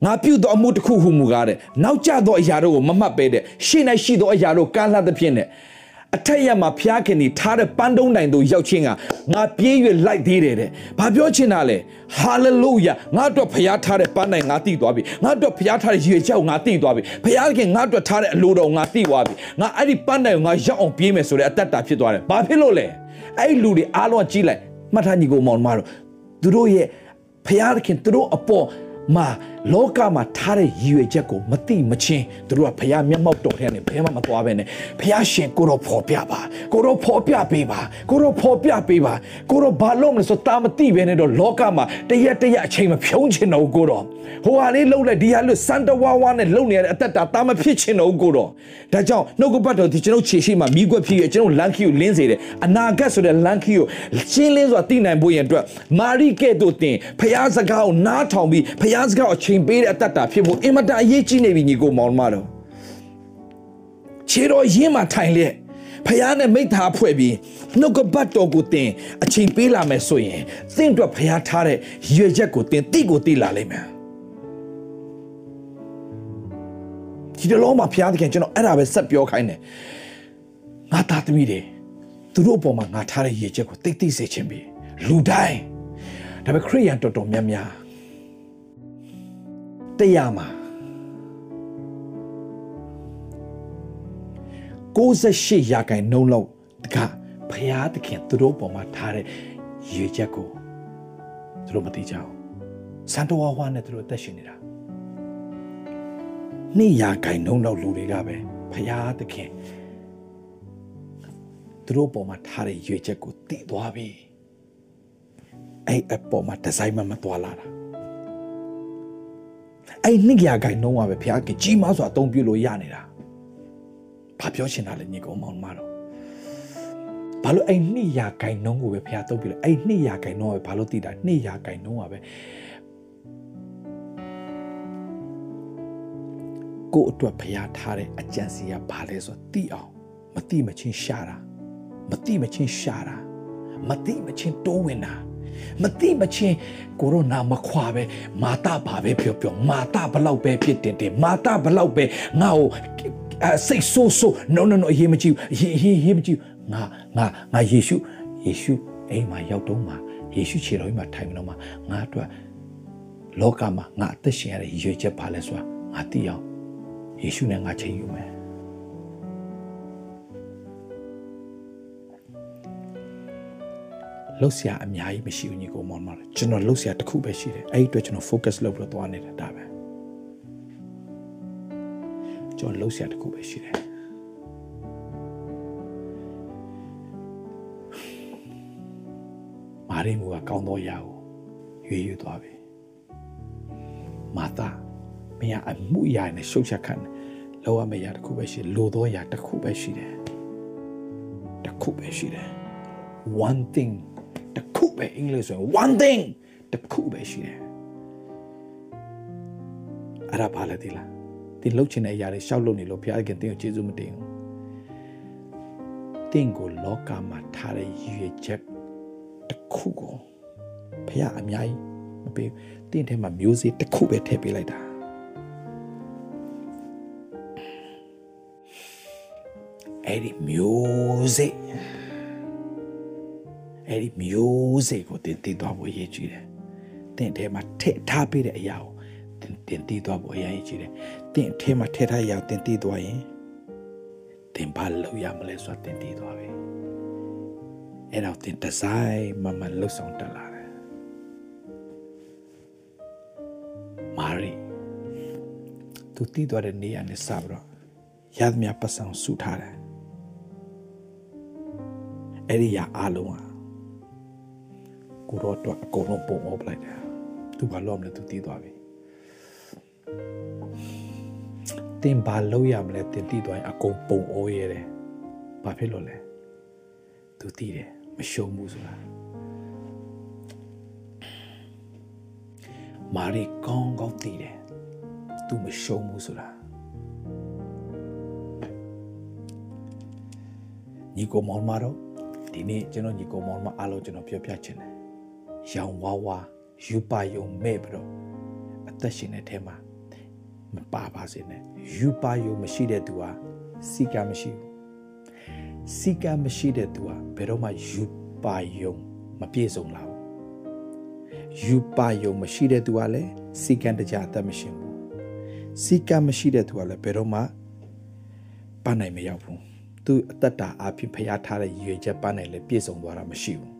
ငါပြုသောအမှုတစ်ခုဟုမူကားတဲ့နောက်ကျသောအရာတို့ကိုမမှတ်ပဲတဲ့ရှေ့၌ရှိသောအရာတို့ကမ်းလှသဖြင့်တဲ့ အထက်ရမှာဖျားခင်ဒီထားတဲ့ပန်းတုံးတိုင်တို့ရောက်ချင်းကငါပြေး၍လိုက်သေးတယ်တဲ့။ဘာပြောချင်တာလဲ။ဟာလေလုယာငါတို့ဖျားထားတဲ့ပန်းတိုင်ငါတိသွားပြီ။ငါတို့ဖျားထားတဲ့ရေချောက်ငါတိသွားပြီ။ဖျားခင်ငါတို့ထားတဲ့အလိုတော်ငါတိသွားပြီ။ငါအဲ့ဒီပန်းတိုင်ကိုငါရောက်အောင်ပြေးမယ်ဆိုတဲ့အတ္တတာဖြစ်သွားတယ်။ဘာဖြစ်လို့လဲ။အဲ့ဒီလူတွေအားလုံးကြီးလိုက်မှတ်ထားညီကိုမောင်မတို့သူတို့ရဲ့ဖျားခင်သူတို့အပေါ်မှာ လောကမှာထားတဲ့ရည်ရွယ်ချက်ကိုမတိမချင်းသူတို့ကဖះမျက်မှောက်တော်ထဲနဲ့ဘယ်မှမသွားဘဲနဲ့ဖះရှင်ကိုတော့ဖော်ပြပါကိုတော့ဖော်ပြပေးပါကိုတော့ဖော်ပြပေးပါကိုတော့ဘာလို့မလဲဆိုတာမတိဘဲနဲ့တော့လောကမှာတရက်တရက်အချိန်မဖြုံးချင်တော့ကိုတော့ဟိုဟာလေးလှုပ်လိုက်ဒီဟာလို့စန်တဝါဝါနဲ့လှုပ်နေတဲ့အသက်တာတာမဖြစ်ချင်တော့ကိုတော့ဒါကြောင့်နှုတ်ကပတ်တော်ဒီကျွန်တော်ခြေရှိမှမိကွက်ဖြစ်ရကျွန်တော်လန်ခီကိုလင်းစေတယ်အနာဂတ်ဆိုတဲ့လန်ခီကိုရှင်းလင်းစွာသိနိုင်ဖို့ရန်အတွက်မာရိကဲ့သို့တင်ဖះစကားကိုနားထောင်ပြီးဖះစကားကိုချိန်ပေးတဲ့အတ္တဖြစ်ဖို့အင်မတန်အရေးကြီးနေပြီညီကိုမောင်မတော်ခြေတော်ရင်းမှာထိုင်လျက်ဖះနဲ့မိသားဖွဲ့ပြီးနှုတ်ကပတ်တော်ကိုတင်အချိန်ပေးလာမယ်ဆိုရင်သင်တို့ဖះထားတဲ့ရွေချက်ကိုတင်တိကိုတိလာလိမ့်မယ်ဒီတလုံးမှာဖះသခင်ကျွန်တော်အဲ့ဒါပဲဆက်ပြောခိုင်းတယ်ငါသားသမီးတွေသူတို့အပေါ်မှာငါထားတဲ့ရေချက်ကိုတိတ်တိစေခြင်းပြီလူတိုင်းဒါပေမဲ့ခရိယန်တော်တော်များများ တရားမှာ68ရာခိုင်နှုန်းလောက်တကဖရာသခင်သူတို့ပေါ်မှာထားတဲ့ရွေချက်ကိုသူတို့မသိကြဘူးစန်တဝါဝါနဲ့သူတို့အသက်ရှင်နေတာနေ့ရာခိုင်နှုန်းလောက်လူတွေကပဲဖရာသခင်သူတို့ပေါ်မှာထားတဲ့ရွေချက်ကိုသိသွားပြီအဲ့အပေါ်မှာဒီဇိုင်းမှမသွားလာတာ အဲ့နှစ်ရာခိုင်နှုန်းကပဲဘုရားကကြီးမားစွာအသုံးပြုလို့ရနေတာဘာပြောချင်တာလဲညီကောင်မောင်မတော်ဘာလို့အဲ့နှစ်ရာခိုင်နှုန်းကိုပဲဘုရားသုံးပြုလဲအဲ့နှစ်ရာခိုင်နှုန်းကပဲဘာလို့တည်တာနှစ်ရာခိုင်နှုန်းကပဲကိုအတွက်ဘုရားထားတဲ့အကြံစီကဘာလဲဆိုတော့သိအောင်မသိမချင်းရှာတာမသိမချင်းရှာတာမသိမချင်းတိုးဝင်တာ မသိမချင်းကိုရိုနာမခွာပဲမာတာဘာပဲပြောပြောမာတာဘလောက်ပဲဖြစ်တင်တင်မာတာဘလောက်ပဲငါ့ကိုစိတ်ဆိုးဆိုး no no no အရေးမကြည့်ဘူးရေးရေးမကြည့်ငါငါငါယေရှုယေရှုအိမ်မှာရောက်တော့မှာယေရှုခြေတော်ကြီးမှာထိုင်မလို့မှာငါအတွက်လောကမှာငါအသက်ရှင်ရတဲ့ရွေချက်ပါလဲဆိုတာငါသိအောင်ယေရှုနဲ့ငါချိန်ယူမယ် လှုပ်ရှားအများကြီးမရှိဘူးညီကိုမောင်မတော်ကျွန်တော်လှုပ်ရှားတစ်ခုပဲရှိတယ်အဲ့ဒီအတွက်ကျွန်တော် focus လုပ်ပြီးတော့သွားနေတာဒါပဲကျွန်တော်လှုပ်ရှားတစ်ခုပဲရှိတယ်မာရိမူကကောင်းသောရာကိုရွေးယူသွားပြီမာသာမင်းကအမှုရာနဲ့ရှုပ်ချက်ခံလောရမယ့်ရာတစ်ခုပဲရှိလိုသောရာတစ်ခုပဲရှိတယ်တစ်ခုပဲရှိတယ် one thing တစ်ခုပဲအင်္ဂလိပ်ဆိုရင် one thing တစ်ခုပဲရှိတယ်အဲ့ဒါဘာလဲဒီလားဒီလှုပ်ချင်တဲ့အရာတွေရှောက်လုပ်နေလို့ဘုရားခင်တင်းကိုကျေးဇူးမတင်ဘူးတင်းကိုလောကမှာထားတဲ့ရည်ရွယ်ချက်တစ်ခုကိုဘုရားအများကြီးမပေးတင်းထဲမှာမျိုးစေ့တစ်ခုပဲထည့်ပေးလိုက်တာအဲ့ဒီမျိုးစေ့ အဲ့ဒီမျိုးစေ့ကိုတင်တည်သွားဖို့ရည်ကြည်တယ်။တင်ထဲမှာထည့်ထားပေးတဲ့အရာကိုတင်တင်တည်သွားဖို့အရင်ရည်ကြည်တယ်။တင်ထဲမှာထည့်ထားရအောင်တင်တည်သွားရင်တင်ဘာလို့ရမလဲဆိုတော့တင်တည်သွားပြီ။အဲ့တော့တင်ဒီဇိုင်းမမလှုပ်ဆောင်တက်လာတယ်။မာရီသူတည်သွားတဲ့နေရာနဲ့စပြီးတော့ရသမျှပတ်စံဆူထားတယ်။အဲ့ဒီရအားလုံးဟာ ကိုတော့တော့အကုန်လုံးပုံအောပလိုက်တယ်သူဘာလို့မလဲသူတီးသွားပြီတင်ဘာလို့ရမလဲတင်တီးသွားရင်အကုန်ပုံအောရဲတယ်ဘာဖြစ်လို့လဲသူတီးတယ်မရှုံဘူးဆိုတာမာရီကောင်းကောင်းတီးတယ်သူမရှုံဘူးဆိုတာညီကိုမောင်မတော်ဒီနေ့ကျွန်တော်ညီကိုမောင်မအားလုံးကျွန်တော်ပြောပြချင်တယ် ရောင်ဝါးဝါယူပါယုံမဲ့ပြီးတော့အသက်ရှင်တဲ့ထဲမှာမပါပါစေနဲ့ယူပါယုံမရှိတဲ့သူဟာစီကမရှိဘူးစီကမရှိတဲ့သူဟာဘယ်တော့မှယူပါယုံမပြည့်စုံလာဘူးယူပါယုံမရှိတဲ့သူဟာလည်းစီကံတကြအသက်မရှိဘူးစီကံမရှိတဲ့သူဟာလည်းဘယ်တော့မှပန်းနိုင်မရောက်ဘူးသူအသက်တာအဖြစ်ဖျားထားတဲ့ရည်ရွယ်ချက်ပန်းနိုင်လည်းပြည့်စုံသွားတာမရှိဘူး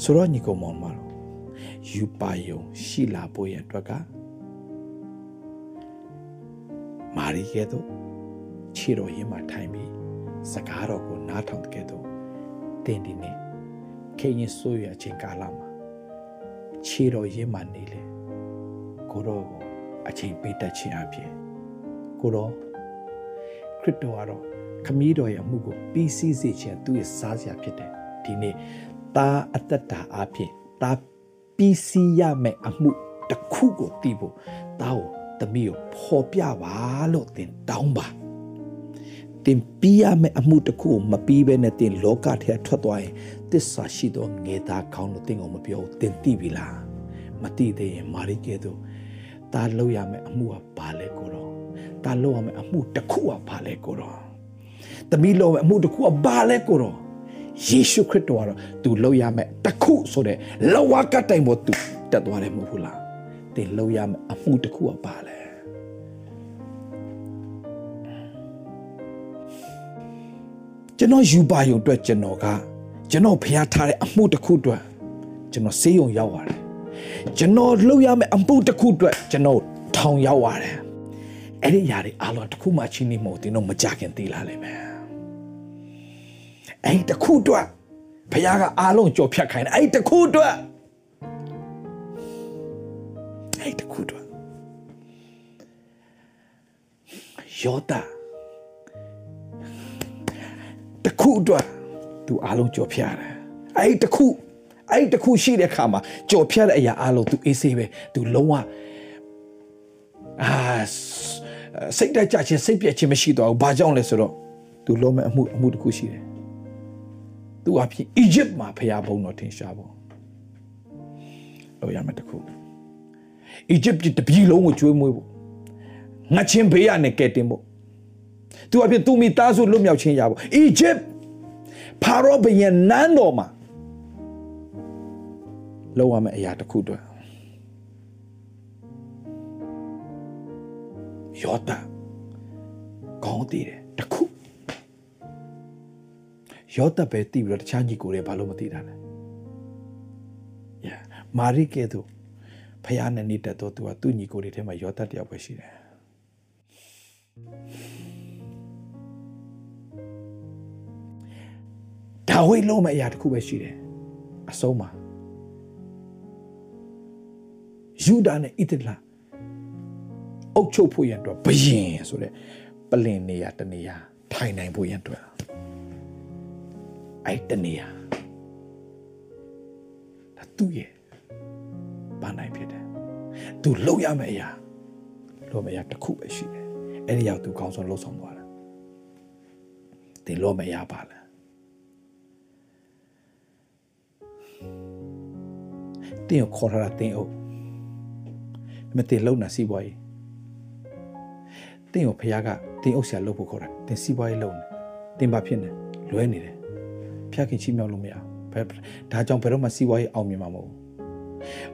ဆိုတော့ညီကောင်မောင်မတော်ယူပါယုံရှိလာဖို့ရအတွက်ကမာရီကဲ့သို့ခြေတော်ရင်းမှာထိုင်ပြီးစကားတော်ကိုနားထောင်တဲ့ကဲ့သို့တင်းဒီနေ့ခေရင်ဆိုးရအချိန်ကာလမှာခြေတော်ရင်းမှာနေလေကိုတော်ကိုအချိန်ပေးတတ်ခြင်းအပြင်ကိုတော်ခရစ်တော်ကတော့ခမည်းတော်ရဲ့အမှုကိုပြီးစီးစေခြင်းသူ့ရဲ့စားစရာဖြစ်တယ်ဒီနေ့ သားအသက်တာအဖြစ်သားပြီးစီးရမယ့်အမှုတစ်ခုကိုသိဖို့သားကိုသမီးကိုဖော်ပြပါလို့သင်တောင်းပါတင်ပြီးရမယ့်အမှုတစ်ခုကိုမပြီးဘဲနဲ့တင်လောကထဲထွက်သွားရင်တစ္ဆာရှိသောငေသားကောင်းလို့တင်အောင်မပြောဘူးတင်သိပြီလားမသိသေးရင်မာရိကဲတို့သားလောက်ရမယ့်အမှုကဘာလဲကိုတော့သားလောက်ရမယ့်အမှုတစ်ခုကဘာလဲကိုတော့သမီးလောက်ရမယ့်အမှုတစ်ခုကဘာလဲကိုတော့ ယေရှုခရစ်တော်ကတော့သူလောက်ရမယ်တခုဆိုတဲ့လဝကတိုင်ပေါ်သူတက်သွားတယ်မဟုတ်ဘူးလားတင်လောက်ရမယ်အမှုတခုကပါလဲကျွန်တော်ယူပါယုံအတွက်ကျွန်တော်ကကျွန်တော်ဖျားထားတဲ့အမှုတစ်ခုအတွက်ကျွန်တော်ဆေးရုံရောက်ရတယ်ကျွန်တော်လောက်ရမယ်အမှုတစ်ခုအတွက်ကျွန်တော်ထောင်ရောက်ရတယ်အဲ့ဒီຢာတွေအားလုံးတစ်ခုမှချင်းနေမဟုတ်တင်းတော့မကြခင်သိလာလိမ့်မယ် အဲ့ဒီတစ်ခုအတွက်ဘုရားကအားလုံးကြော်ဖြတ်ခိုင်းတယ်အဲ့ဒီတစ်ခုအတွက်အဲ့ဒီတစ်ခုအတွက်ယောတာတစ်ခုအတွက်သူအားလုံးကြော်ဖြတ်တယ်အဲ့ဒီတစ်ခုအဲ့ဒီတစ်ခုရှိတဲ့အခါမှာကြော်ဖြတ်တဲ့အရာအားလုံးသူအေးဆေးပဲသူလုံးဝအာစိတ်တက်ကြခြင်းစိတ်ပြည့်ခြင်းမရှိတော့ဘူးဘာကြောင့်လဲဆိုတော့သူလုံးမဲ့အမှုအမှုတစ်ခုရှိတယ် သူအဖြစ်အီဂျစ်မှာဖျားဘုံတော်ထင်ရှားဖို့လို့ရမယ်တခုအီဂျစ်ပြည်တပြည်လုံးကိုကျွေးမွေးဖို့ငါချင်းဘေးရနဲ့ကဲတင်ဖို့သူအဖြစ်သူမိသားစုလွတ်မြောက်ခြင်းရဖို့အီဂျစ်ဖာရောဘုရင်နန်းတော်မှာလောက်ရမယ့်အရာတစ်ခုတော့ယောတာကောင်းတည်တယ်တခု ယောသပဲတည်ပြီးတော့တခြားညီကိုတွေဘာလို့မသိတာလဲ။ Yeah မာရိကဲတို့ဖယားနဲ့နေတတ်တော့သူကသူ့ညီကိုတွေထဲမှာယောသတယောက်ပဲရှိတယ်ဒါဝိလုံးမဲ့အရာတစ်ခုပဲရှိတယ်အဆုံးမှာယူဒာနဲ့ဣသလအုတ်ချုပ်ဖို့ရန်အတွက်ဘယင်ဆိုတဲ့ပလင်နေရတနေရထိုင်နိုင်ဖို့ရန်အတွက် အဲ့တနေရဒါသူ့ရဲ့ဘာနိုင်ဖြစ်တယ်သူလှုပ်ရမယ့်အရာလှုပ်မယ့်အရာတစ်ခုပဲရှိတယ်အဲ့ဒီရောက်သူကောင်းဆုံးလှုပ်ဆောင်သွားတယ်ဒီလှုပ်မယ့်အရာပါလားတင်းကိုခေါ်ထားတာတင်းအုပ်မတင်လုံနာစီးပွားရေးတင်းကိုဖခင်ကတင်းအုပ်ဆရာလုပ်ဖို့ခေါ်တာတင်းစီးပွားရေးလုပ်နေတင်းဘာဖြစ်နေလွဲနေတယ် ဖခင်ချီးမြှောက်လို့မရဘယ်ဒါကြောင့်ဘယ်တော့မှစီးပွားရေးအောင်မြင်မှာမဟုတ်ဘူး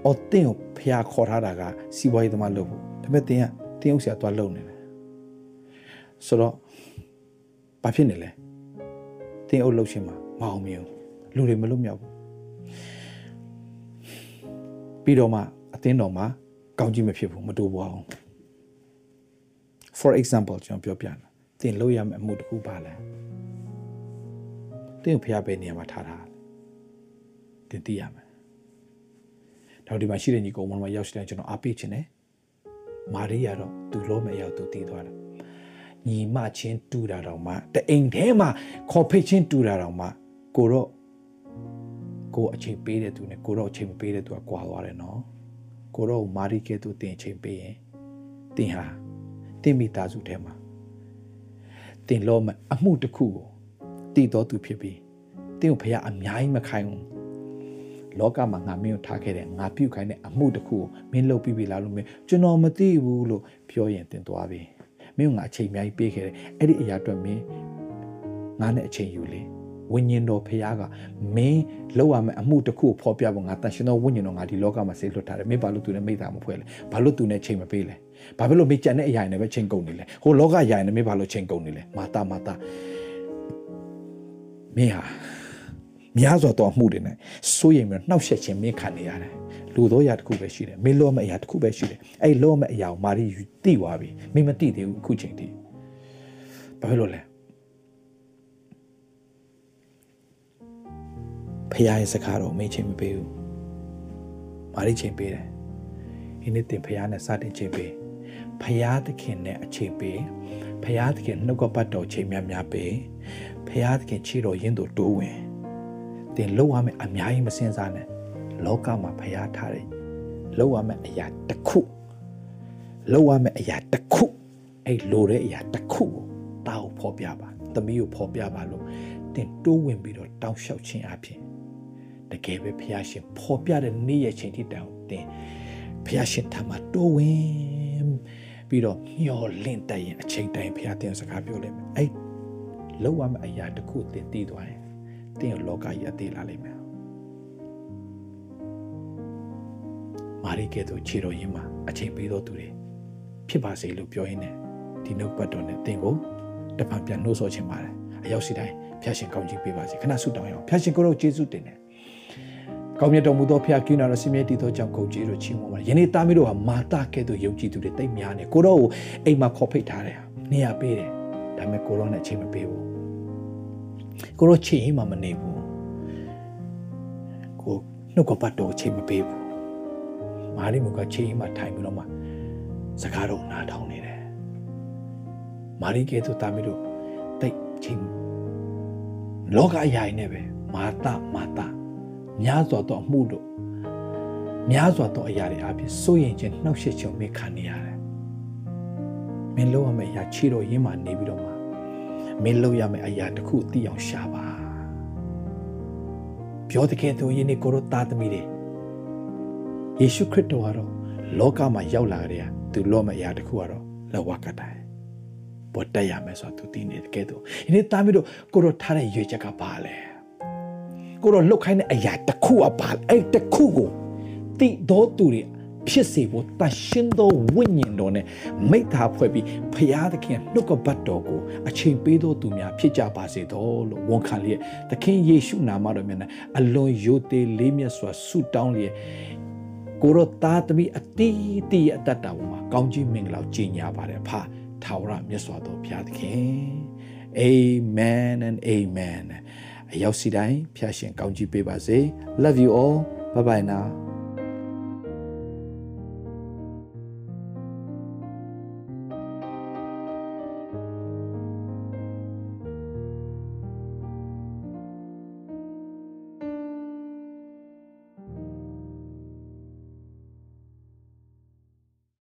အော်တင်းကိုဖခင်ခေါ်ထားတာကစီးပွားရေးသမားလုပ်ဖို့ဒါပေမဲ့တင်းကတင်းအုပ်ဆရာသွားလုပ်နေတယ်ဆိုတော့ဘာဖြစ်နေလဲတင်းအုပ်လုပ်ရှင်မှာမအောင်မြင်ဘူးလူတွေမလွတ်မြောက်ဘူးပြီးတော့မှအသင်းတော်မှာကောင်းကြီးမဖြစ်ဘူးမတူပါဘူး for example ကျွန်တော်ပြောပြတယ်သင်လုပ်ရမယ့်အမှုတစ်ခုပါလဲ သင်ကိုဖျားပဲနေရာမှာထားတာသင်သိရမယ်တော့ဒီမှာရှိတဲ့ညီကောင်မတို့ရောက်ရှိတဲ့ကျွန်တော်အားပေးခြင်းနဲ့မာရိယာတော့သူလုံးမဲ့ရောက်သူတည်သွားတယ်ညီမချင်းတူတာတော့မှတအိမ်ထဲမှာခေါ်ဖိတ်ချင်းတူတာတော့မှကိုတော့ကိုအချိန်ပေးတဲ့သူနဲ့ကိုတော့အချိန်မပေးတဲ့သူကကွာသွားတယ်နော်ကိုတော့မာရီကဲသူတင်အချိန်ပေးရင်တင်ဟာတင်မိသားစုထဲမှာတင်လို့မအမှုတစ်ခုကို တည်တော်သူဖြစ်ပြီးတင်ကိုဖခင်အများကြီးမခိုင်းဘူးလောကမှာငါမင်းကိုထားခဲ့တဲ့ငါပြုတ်ခိုင်းတဲ့အမှုတစ်ခုကိုမင်းလုပ်ပြီးပြီလားလို့မင်းကျွန်တော်မသိဘူးလို့ပြောရင်တင်သွားပြီမင်းကငါအချိန်အများကြီးပေးခဲ့တယ်အဲ့ဒီအရာအတွက်မင်းငါနဲ့အချိန်ယူလေဝိညာဉ်တော်ဖခင်ကမင်းလောက်ရမယ့်အမှုတစ်ခုကိုဖော်ပြဖို့ငါတန်ရှင်သောဝိညာဉ်တော်ငါဒီလောကမှာဆေးလွတ်ထားတယ်မင်းဘာလို့သူနဲ့မိသားမဖွဲ့လဲဘာလို့သူနဲ့ချိန်မပေးလဲဘာဖြစ်လို့မင်းကြံတဲ့အရာတွေနဲ့ပဲချိန်ကုန်နေလဲဟိုလောကအရာတွေနဲ့မင်းဘာလို့ချိန်ကုန်နေလဲမာတာမာတာ မင်းဟာများစွာသောအမှုတွေနဲ့စိုးရိမ်ပြီးနှောက်ယှက်ခြင်းမင်းခံနေရတယ်လူသောအရာတစ်ခုပဲရှိတယ်မင်းလောမယ့်အရာတစ်ခုပဲရှိတယ်အဲ့လောမယ့်အရာကိုမာရီယူတိသွားပြီမင်းမတိသေးဘူးအခုချိန်ထိဘာဖြစ်လို့လဲဖခင်ရဲ့စကားတော့မင်းချိန်မပေးဘူးမာရီချိန်ပေးတယ်ဒီနေ့တင်ဖခင်နဲ့စတင်ချိန်ပေးဖခင်သခင်နဲ့အချိန်ပေး ဖခင်သခင်နှုတ်ကပတ်တော်ချိန်များများပေးဖခင်သခင်ခြေတော်ရင်းတို့တိုးဝင်တင်လောက်ရမယ်အများကြီးမစင်စားနဲ့လောကမှာဖခင်ထားတဲ့လောက်ရမယ်အရာတစ်ခုလောက်ရမယ်အရာတစ်ခုအဲ့လိုတဲ့အရာတစ်ခုကိုတာကိုဖော်ပြပါသမီးကိုဖော်ပြပါလို့တင်တိုးဝင်ပြီးတော့တောင်းလျှောက်ခြင်းအပြင်တကယ်ပဲဖခင်ရှင်ဖော်ပြတဲ့နေ့ရဲ့ချိန်ထိတောင်တင်ဖခင်ရှင်ထံမှာတိုးဝင် ပြီးတော့မျောလင့်တတ်ရင်အချိန်တိုင်းဖခင်တင်စကားပြောလိမ့်မယ်အဲ့လောက်ရမယ့်အရာတစ်ခုတင်တည်သွားရင်တင်ရောလောကကြီးအသေးလာလိမ့်မယ်မာရီကဲ့သို့ခြေတော်ရင်းမှာအချိန်ပေးတော်သူတွေဖြစ်ပါစေလို့ပြောရင်းနဲ့ဒီနှုတ်ပတ်တော်နဲ့တင်ကိုတပံပြန်နှိုးဆော်ခြင်းပါတယ်အရောက်စီတိုင်းဖျာရှင်ကောင်းကြီးပေးပါစေခဏဆုတောင်းရအောင်ဖျာရှင်ကိုတော့ယေရှုတင်တယ် ကောင်းမြတ်တော်မူသောဖျာကိနာတော်ဆင်းရဲတည်သောကြောင့်ကုန်ကြီးတို့ချီးမွမ်းပါယနေ့သားမီးတို့ဟာမာတာကဲ့သို့ယုံကြည်သူတွေတိတ်များနေကိုတော့ကိုအိမ်မှာခေါ်ဖိတ်ထားတယ်နေရာပေးတယ်ဒါပေမဲ့ကိုတော့နဲ့ချိန်မပေးဘူးကိုတော့ချိန်ရင်မှမနေဘူးကိုနှုတ်ကပတ်တော်ချိန်မပေးဘူးမာရီမူကချိန်ရင်မှထိုင်ပြီးတော့မှစကားတော့နားထောင်နေတယ်မာရီကဲ့သို့သားမီးတို့တိတ်ချိန်လောကအရာတွေနဲ့ပဲမာတာမာတာ များစွာသောအမှုတို့များစွာသောအရာတွေအပြင်စိုးရင်ခြင်းနှောက်ယှက်ခြင်းမေခံနေရတယ်။မင်းလုံးရမယ့်အရာခြေတော်ရင်းမှနေပြီးတော့မှမင်းလုံးရမယ့်အရာတစ်ခုသိအောင်ရှာပါ။ပြောတဲ့ကဲသူယင်းနေကိုရောသားသမီးတွေယေရှုခရစ်တော်ကတော့လောကမှာရောက်လာတဲ့သူလောမယ့်အရာတစ်ခုကတော့လဝကတိုင်ပေါ်တက်ရမယ်ဆိုတော့သူသိနေတဲ့ကဲသူဒီနေ့သားမီးတို့ကိုရောထားတဲ့ရွေချက်ကပါလဲ။ ကိုတော့လှုပ်ခိုင်းတဲ့အရာတစ်ခုအပါအဲ့တစ်ခုကိုတိတော်သူတွေဖဖြစ်စေဖို့တန်ရှင်းသောဝိညာဉ်တော်နဲ့မိသားဖွဲ့ပြီးဖရာသခင်နှုတ်ကပတ်တော်ကိုအချိန်ပေးသောသူများဖြစ်ကြပါစေတော်လို့ဝန်ခံလျက်သခင်ယေရှုနာမတော်မြတ်နဲ့အလွန်ယိုသေးလေးမြတ်စွာဆုတောင်းလျက်ကိုရောသားသမီးအတီးတီးအတ္တတာပေါ်မှာကောင်းကြီးမင်္ဂလာကြီးညာပါတယ်ဖာထာဝရမြတ်စွာသောဘုရားသခင် Amen and amen အရောက်စီတိုင်းဖျာရှင်ကောင်းကြီးပေးပါစေ Love you all bye bye now